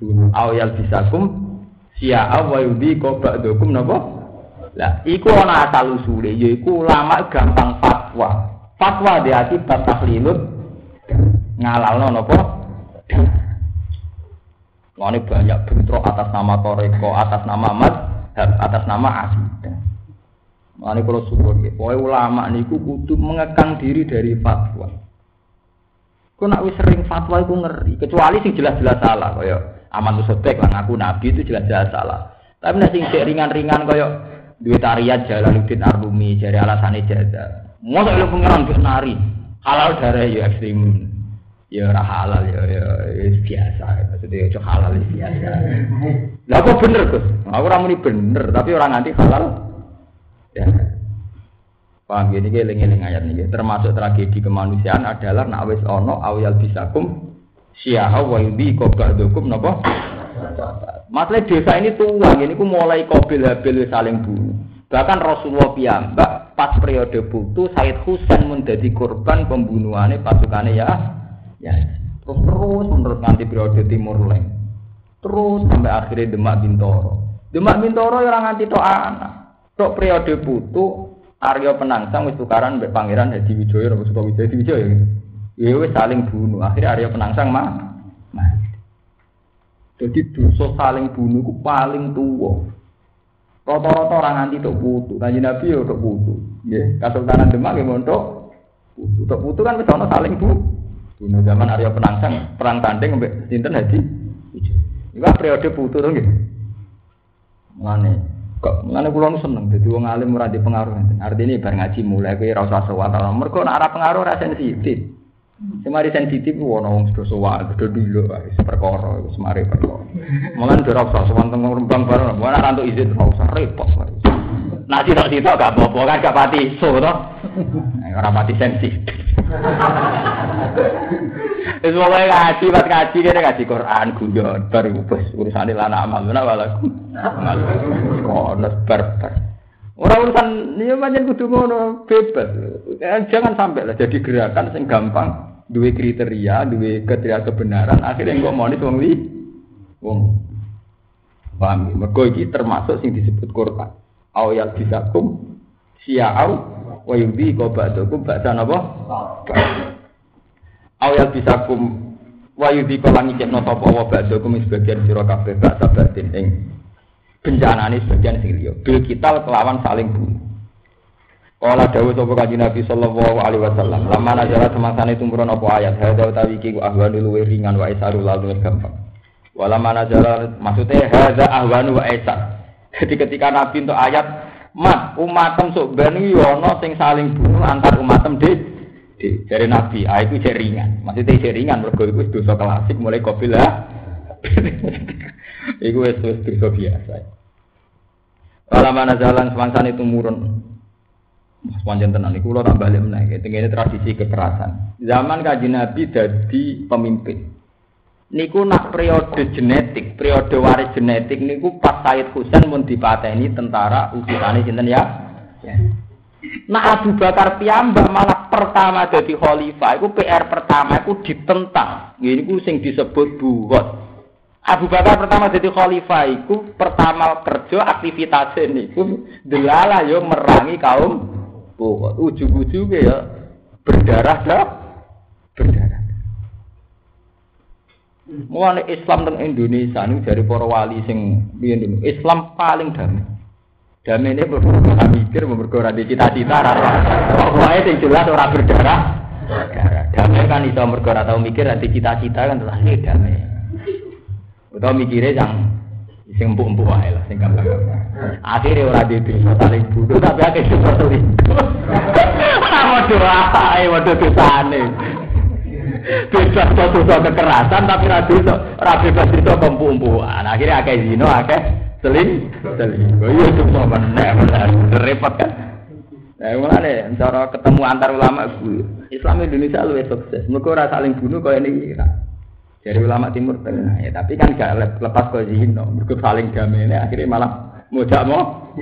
bunuh awal bisakum sia wa yudi kok ba'dukum napa lah iku ana asal usule yaiku ulama gampang fatwa fatwa di akibat tahlilut ngalalno napa Ini banyak bentrok atas nama Toreko, atas nama Mat, atas nama Asidah. Ini kalau suruh, ulama niku kudu mengekang diri dari fatwa. Kau nak wis sering fatwa itu ngeri, kecuali sing jelas-jelas salah kaya aman sodek lah ngaku nabi itu jelas-jelas salah. Tapi nek sing ringan-ringan kaya duwe tarian Jalaluddin Arumi jari alasane jaza. Mosok lu pengeran wis nari. Halal darah ya ekstrim. Ya ora halal ya ya, ya biasa. Maksudnya ya halal ya biasa. Lah kok bener, Gus? Aku ora muni bener, tapi orang nanti halal. Ya. Paham gini ke eling ayat ini. Termasuk tragedi kemanusiaan adalah nak wis ono awyal bisakum syiah wa yubi qabdukum napa? Masalah desa ini tua, ini ku mulai kobil habil saling bunuh. Bahkan Rasulullah piyambak pas periode butuh Said Husain menjadi korban pembunuhannya pasukannya ya. Ya. Terus terus menurut nanti periode Timur Leng. Terus sampai akhirnya Demak Bintoro. Demak Bintoro yang nganti to anak. Tok periode butuh Aryo Penangsang wis tukaran mbek Pangeran Hadi Wijaya Rabu Sukawijaya di Wijaya gitu. Ya wis saling bunuh. Akhirnya Aryo Penangsang mah. Jadi dosa saling bunuh ku paling tua. Rata-rata orang anti tok putu, kanji Nabi ya tok putu. Nggih, Kasultanan Demak ya montok putu. Tok putu kan wis ana saling bunuh. Bunuh zaman Aryo Penangsang perang tanding mbek sinten Wijaya. Iku periode putu to nggih. Mulane Kok ngene kula nu seneng dadi wong alim ora di pengaruh. Artine bar ngaji mulai kowe ora usah sowan. Mergo ora pengaruh ora sensitif. Semari sensitif ono wong sudah sowan, sudah dulu wis perkara wis mari perkara. Mulan ora usah sowan rembang bareng. Ora rantuk izin ora usah repot. Nah sitok-sitok gak apa-apa kan gak pati so to. Ora pati sensitif. Wis pokoke ngaji, pas ngaji kene ngaji Quran guyon bar wis urusane lana amal ana walaku. Kono barbar. Ora urusan ya pancen kudu ngono bebas. Eh, jangan sampai lah jadi gerakan sing gampang duwe kriteria, duwe kriteria kebenaran akhirnya kok mau wong li wong paham mergo iki termasuk sing disebut Quran ayat bisakum sia'au wa yudhi ko ba'dakum ba'da napa Awal bisa kum wayu di kolang icip no topo wa ba'dakum sebagian sira kabeh ba'da batin ing ini sebagian sing liya. Bil kita kelawan saling bunuh. Kala dawuh sapa kanjeng Nabi sallallahu alaihi wasallam, lama nazara semangsane tumurun apa ayat, hadza utawi iki ahwanu luwih ringan wa isaru lalu gampang. Wala mana jalan maksudnya hadza ahwanu wa aisyah. Jadi ketika Nabi untuk ayat mat umatem sok ben yono sing saling bunuh antar umatem di dari Nabi. Ah itu jaringan. Maksudnya jaringan mergo iku dosa klasik mulai kabilah. Iku wis dosa biasa. Wala mana jalan semangsane tumurun Mas panjang tenan iku tak balik meneh. Tengene tradisi kekerasan. Zaman Kanjeng Nabi dadi pemimpin. Niku nak periode genetik, periode waris genetik niku pas Said Husain mun dipateni tentara utusane sinten ya? ya. Nah Abu Bakar piyambak malah pertama jadi khalifah iku PR pertama iku ditentang. Ini ku sing disebut buhot. Abu Bakar pertama jadi khalifah iku pertama kerja aktivitasnya niku delala yo merangi kaum buhot. Ujung-ujungnya ya berdarah dah berdarah. Mulane Islam teng Indonesia niku dari para wali sing dulu. Islam paling damai. Damai ini berbeda mikir, berbeda di cita-cita, pokoknya yang jelas orang berdarah. Damai kan itu mergo ora tau mikir nanti cita-cita kan terus ini damai. Utawa mikirnya yang sing empuk-empuk wae lah sing gampang-gampang. Akhirnya ora di desa saling bunuh tapi akeh seperti itu. Waduh, ae waduh dosane. bebas dosa kekerasan tapi ra dosa ra bebas dosa kumpu-kumpuan akhirnya akeh zina akeh seling seling oh iya cuma repot kan Nah, mulane cara ketemu antar ulama Islam Indonesia lu sukses. Ora saling bunuh kaya ini Dari ulama Timur Tengah ya, tapi kan gak lepas ke zino. Mereka saling damai akhirnya malah mau jak mau.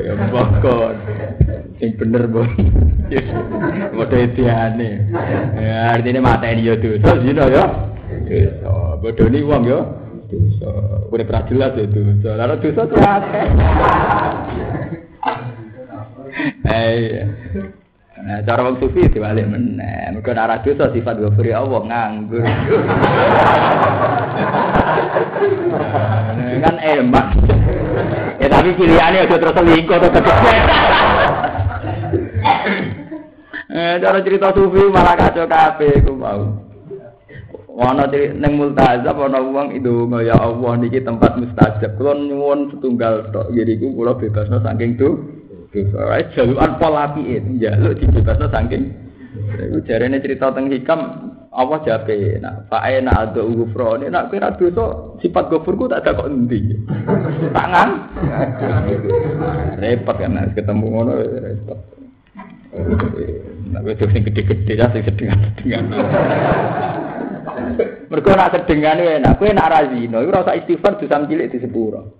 Ya bokon. Sing bener, Bu. Modhe diane. Ya artine mateni yo dosa zina yo. Dosa. Bodoni wong yo. Dosa. Kuwi ora jelas yo dosa. Lah dosa tuh akeh. Eh. Nah, cara wong sufi diwalik meneh. Mergo ora dosa sifat ghafuri Allah nganggur. kan emak. Ya tapi pilihannya aja terus selingkuh tetep. Eh, cara cerita sufi malah kacau kabeh ku mau. Ana ning multazam ana wong itu ya Allah niki tempat mustajab. Kula nyuwun setunggal tok jadi ku kula bebasno saking tu. Dosa jalukan pola piye njaluk dibebasno saking Iku jarene cerita teng hikam apa jape nak fae nak ada ghufron nak kira dosa sifat ghafurku tak ada kok endi tangan repot kan ketemu ngono repot Nah, wedok sing gede-gede ya sing sedengan-sedengan. Mergo nak sedengan enak, kowe nak ra zina, iku ora istighfar dosa cilik di sepuro.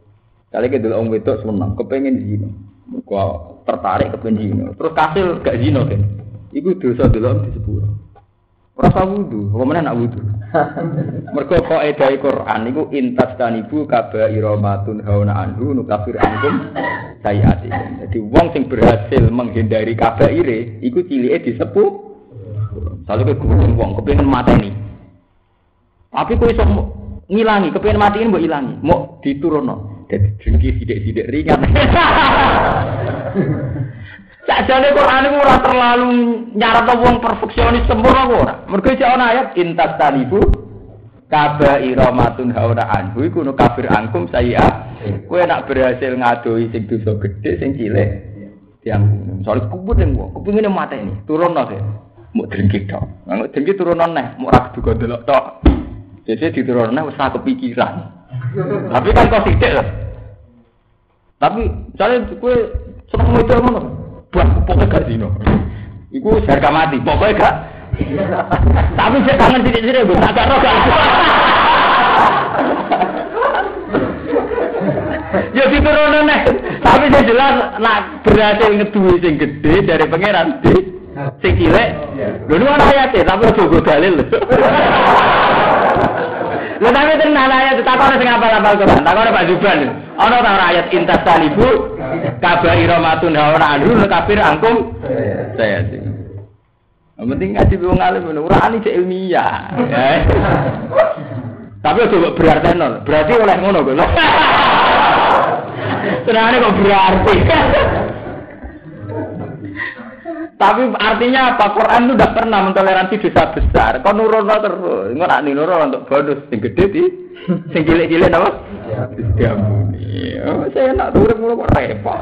Kali ke dulu wong wedok seneng, kepengin zina. Mergo tertarik kepengin zina. Terus kasil gak zina kan. Iku dosa dulu di sepuro. Rasa wudu, apa mana nak wudu? Mergo kok edai Quran iku intas tanibu kaba iromatun hauna anhu nukafir angkum sayati. Jadi wong sing berhasil menghindari kabaire iku cilike disepuh. Selalu ke gurung wong kepengin mateni. Tapi kowe iso ngilangi, kepengin mati ini mbok ilangi, mau diturunno. Jadi dengki sidik-sidik ringan. Sajane Quran iku ora terlalu nyarat wong perfeksionis sempurna ora. Mergo iki ana ayat intas tanibu kabaira matun haura anhu iku no kafir angkum saya. Kowe nak berhasil ngadoi sing dosa gedhe sing cilik. Yang misalnya kubur yang gua, kepingin mata ini, turun nol ya, mau dengki tok, nggak dengki turun nol nih, mau rak juga dulu tok, jadi di turun nol usah kepikiran, tapi kan kau tidak tapi misalnya kue seneng itu mana, buat pokoknya gak zino. Iku harga mati, pokoknya gak. Tapi saya kangen sidik-sidik, gue tak roh. Ya diturunkan nih. Tapi saya jelas nak berhasil ngeduwi sing gede dari pangeran di sing cilik. Lho nu ana ayate, tapi go dalil. Lha tapi tenan ayat takone sing apal-apal Quran. Takone Pak Zuban. Ana ta ayat intas talibu kabaira matun hawana anhu kafir angkum saya sih. Yang penting ngaji wong alim ngono, ora ani cek ilmiah. Tapi coba berarti nol, berarti oleh ngono kok. Senangnya kok berarti. Tapi artinya apa? Quran itu tidak pernah mentoleransi dosa besar. Kau nurono terus, nggak nak nurono untuk bonus yang gede di Sing cilik-cilik apa? Diambuni. Oh, saya nak turun mulu kok repot.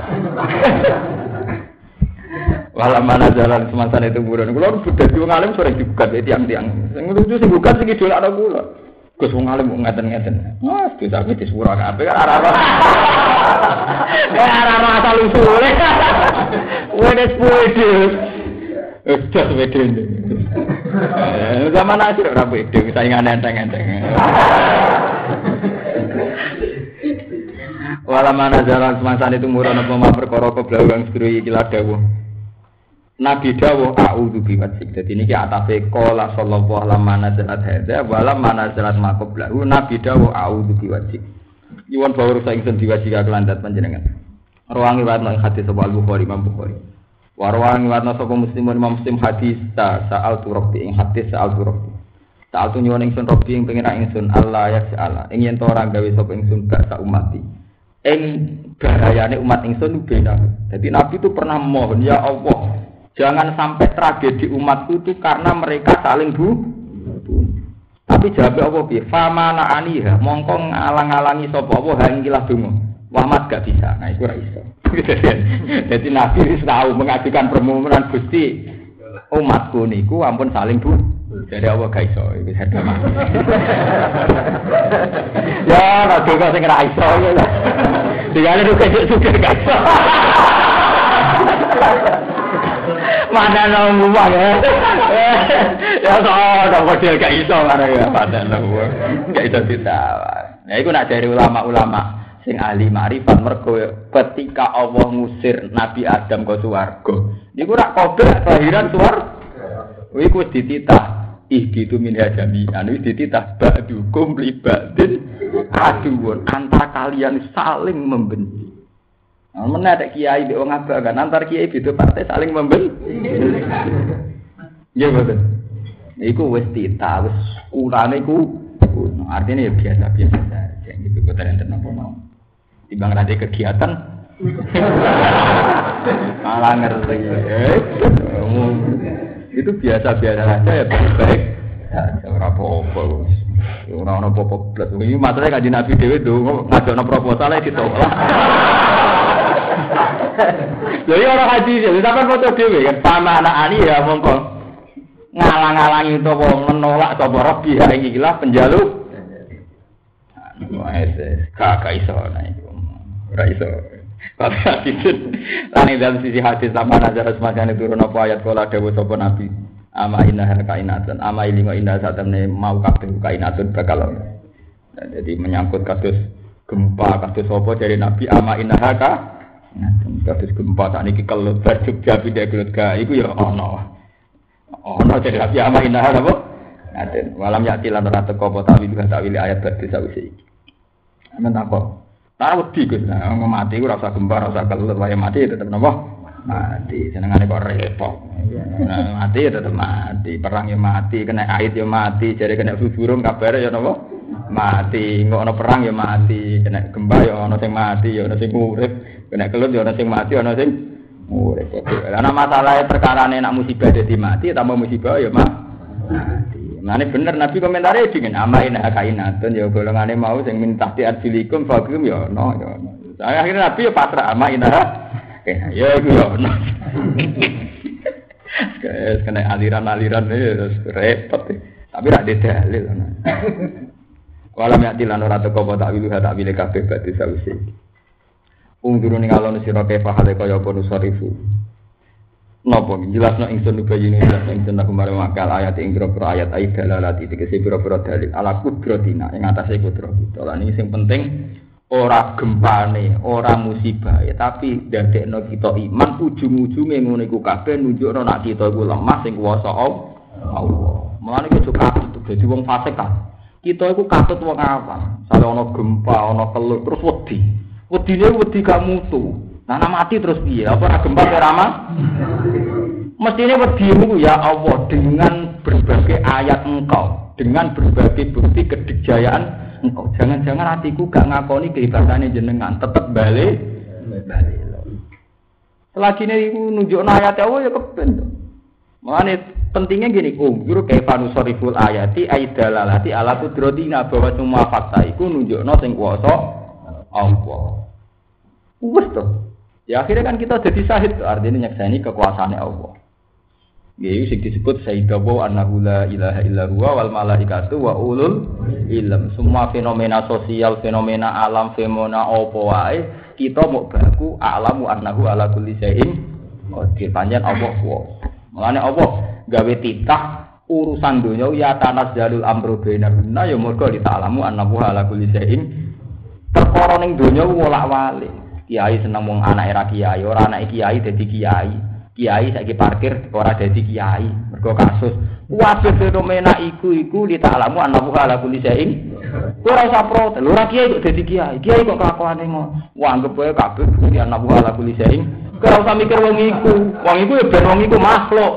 Walau mana jalan semasa itu buron. Kalau sudah dua ngalim sore juga jadi tiang-tiang. Yang lucu sih bukan sih gitu ada gula. Gus wong alim mau ngeten-ngeten. Mas, tapi di sepura kabeh kan arah-arah. Ya arah-arah asal usule. Wes pede. Wes pede. Zaman akhir ora pede, saingan enteng-enteng. Wala mana jalan semasa itu murah nopo ma perkara ke belakang sedru iki dawuh. Nabi dawuh a'udzu biwajhik. Dadi niki atafe qala sallallahu alaihi wasallam nazalat hadza wala manazalat maqablahu Nabi dawuh a'udzu biwajhik. Yuwon bawur sa ingsun diwajhik kelandat panjenengan. Rawangi warna hadis sapa Al-Bukhari Imam Bukhari. Warwangi warna sapa Muslim Imam Muslim hadis ta sa'al tu rabbi ing hadis sa'al tu rabbi. Sa'al tu nyuwun ingsun rabbi ing pengen ingsun Allah ya Allah. Ing yen to ora gawe sapa ingsun gak sak umati. Ing bahayane umat ingsun beda. Jadi Nabi itu pernah mohon ya Allah Jangan sampai tragedi umatku itu karena mereka saling bu. Tapi jawab apa bi? Famana aniha mongko ngalang-alangi sapa apa hangilah donga. Muhammad gak bisa. Nah, itu ora iso. Jadi Nabi wis tahu mengajukan permohonan Gusti umatku niku ampun saling bu. Jadi apa gak iso iki sadar Ya, ora donga sing ora iso ya. Duwe sugih gak iso. Mana nang rumah ya. Ya so, dong model gak iso mana ya pada nang Gak iso ditawar. Nah iku nak dari ulama-ulama sing ahli marifat mergo ketika Allah ngusir Nabi Adam ke swarga. Niku rak kabeh kelahiran swarga. Iku wis dititah ihditu min hajami anu dititah ba'dukum li ba'din aduun antar kalian saling membenci Mana ada kiai di orang apa kan antar kiai itu partai saling membeli. Iya betul. Iku wes tita, wes kurang iku. Artinya ya biasa biasa saja. Gitu kita yang tenang mau. Timbang ada kegiatan. Malah ngerti. Itu biasa biasa saja ya baik. Ya, ora apa-apa. Ora ono apa-apa matane kanjeng Nabi dhewe ndonga ngajakno proposal e ditolak. Jadi orang haji jadi sampai foto dewi kan sama anak ani ya mongko ngalang-alangi itu menolak atau robi ya ini gila penjalu. Kakak iso nah itu, iso. Tapi hadis lan dalam sisi hadis sama nazar semacam itu turun ayat kala dewa sopo nabi. Ama inna kainatan, ama ilingo inna satamne mau kabeh kainatun bakal. Nah, jadi menyangkut kasus gempa, kasus apa dari nabi ama inna ka Kados gempa sak niki kelut bajuk jabi dek kelut ga iku ya ana. Ana jadi api ama indah apa? Ngaten. Walam yati lan ora teko apa tawil tawil ayat badhe sawise iki. Amen apa? Tak wedi Gus. Nah, mati ku ora usah gempa, usah kelut wae mati tetep napa? Mati. Senengane kok repot. Mati ya tetep mati. Perang ya mati, kena ait ya mati, jare kena burung kabar ya napa? Mati. Kok ana perang ya mati, kena gempa ya ana sing mati, ya ana sing urip. Kena kelut ya ana sing mati ana sing urip. Karena masalahnya perkara nak musibah dadi mati tambah musibah ya mah. Nah, ini bener Nabi komentarnya dengan ama ina kainatun ya golongane mau sing minta ti adilikum fakum ya no ya no. Akhirnya Nabi ya pasrah ama ina ya iku ya no. Guys, kena aliran-aliran ini repot. Tapi rak dalil. Walam yakti lan ora teko tak wilu tak wile kabeh badhe sawise. Ungduru ning alon sira kefa hale kaya apa nusarifu. Napa jelasno ingsun nubayini jelasno ingsun aku mare makal ayat ing pira ayat ayat dalalat iki pira-pira dalil ala kudratina ing atase kudrat kita. Lah ini sing penting ora gempane, ora musibah, ya, tapi dadekno kita iman ujung-ujunge ngono iku kabeh nunjukno nek kita iku lemah sing kuwasa Allah. Mulane kudu katut dadi wong fasik kan. Kita iku katut wong apa? Sale ana gempa, ana kelut terus wedi. Wedine wedi gak mutu. Nah, mati terus piye? Apa ora gempa rama? Mestinya wedimu ya Allah dengan berbagai ayat engkau, dengan berbagai bukti kedikjayaan engkau. Jangan-jangan hatiku gak ngakoni kehebatannya jenengan, tetap balik balik. Selagi ini nunjuk ayat Allah ya kepen. Mengenai pentingnya gini, umur kayak fanusariful ayati aidalalati ala kudrotina bahwa semua fakta itu nunjukno sing kuasa Allah. Wes tuh. Ya akhirnya kan kita jadi sahid, artinya nyaksani kekuasaannya Allah. Ya itu sing disebut sayyidawu annahu la ilaha illa huwa wal malaikatu wa ulul ilm. Semua fenomena sosial, fenomena alam, fenomena apa wae kita mau baku alamu annahu ala kulli syai'in qadir. Panjen Allah kuwasa. Mulane Allah gawe titah urusan dunia ya tanah jalul amru bainahunna ya mergo ditalamu annahu ala kulli syai'in perkara ning donya wolak-walik. Kiai seneng wong anak era kiai, ora anak kiai dadi kiai. Kiai saiki parkir ora dadi kiai. Mergo kasus kabeh fenomena iku iku ditalamu anahu ala kulli syai'in. Ora usah protes. Ora kiai kok dadi kiai? Kiai kok kelakuane ngono? Wah anggap wae kabeh kuwi anahu ala kulli syai'in. Ora usah mikir wong iku. Wong iku ya ben wong iku makhluk.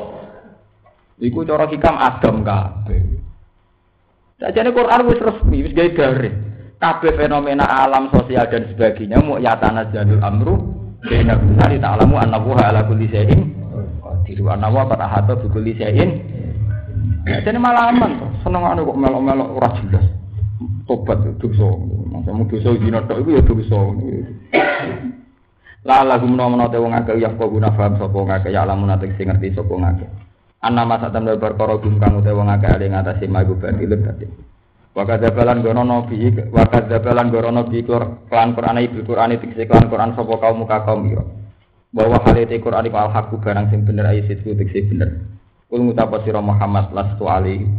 Iku cara hikam adam kabeh. Sajane Quran wis resmi, wis gawe garis. Kabeh fenomena alam sosial dan sebagainya mau yatana jadul amru Bina benar alamu annahu ala kulli syai'in qadir wa annahu qad ahata bi. Jadi malah aman tuh. Seneng anu kok melok-melok ora jelas. Tobat dosa. Masamu dosa dina tok iku ya dosa. La lagu menawa te wong akeh yang kok guna paham sapa wong akeh ya alamun ate sing ngerti sapa wong akeh. Anna masa tamdal perkara gum kang te wong akeh ale ngatasi magu ben ilmu dadi. Zabalan gono wakat zabalan gono nabi kelan Quran ibu Quran itu kelan Quran sopo kaum muka kaum iro. Bahwa hal itu Quran itu al hakku barang sing bener ayat itu tiksi bener. Ul mutapa siro Muhammad lastu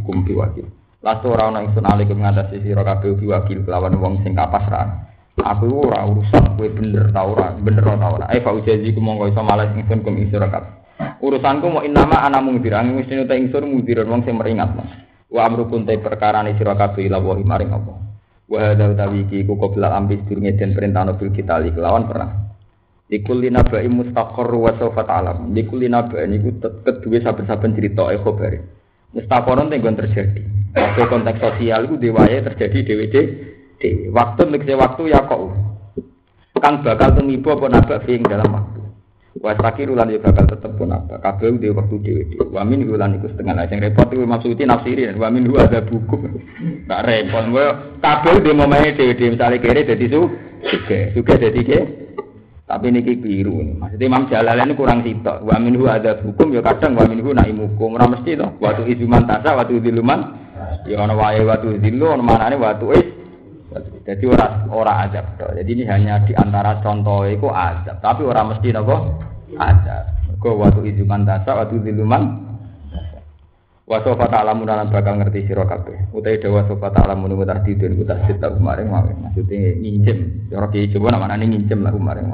kum biwakil. Lastu ora ana ingsun alikum ngatasi sira kabeh biwakil kelawan wong sing kapasrahan. Aku ora urusan kowe bener ta ora, bener ta ora. Ai fa ujazi ku monggo iso malas ingsun kum ing sira. Urusanku mau inama ana mungdir, angin mesti ta ingsun mungdiran wong sing meringat. Wa amru kunte perkara ni sira kabeh maring apa? Wa hadza utawi iki ku qabla ambis durunge den perintah bil kita kelawan perang. Ikul lina ba'i mustaqar wa sawfa ta'lam. Ikul lina ba'i niku kedue saben-saben cerita e khabari mustaqaron tenggon terjadi. Waktu konteks sosial iku dewaye terjadi dhewe dhewe. Waktu nek waktu ya kok. Kang bakal tumiba apa nabak ing dalam waktu Wasaki rulan yo bakal tetep pun apa. Kabeh di waktu dhewe. Wa min rulan iku setengah lah. Sing repot iku maksudnya nafsiri. Wa min ada buku. Tak repot. Kabeh di momahe dhewe dhewe misale kere dadi su. Suge, suge dadi ke. Tapi niki keliru nih. Maksudnya Imam Jalalain kurang sitok. Wa minhu ada hukum ya kadang wa minhu nak imukum. Ora mesti to. Watu izuman tasa, watu diluman. Ya ana wae watu dilu, ana manane watu is. Jadi ora ora azab. Jadi ini hanya di antara contoh itu azab. Tapi orang mesti nopo azab. Kau waktu izuman dasa, waktu diluman. Wa sofa ta'lamun lan bakal ngerti sira kabeh. Utai dewa sofa ta'lamun wa tahdidun wa tahsid ta kemarin. Maksudnya nginjem. Cara ki coba namanya nginjem lah kemarin.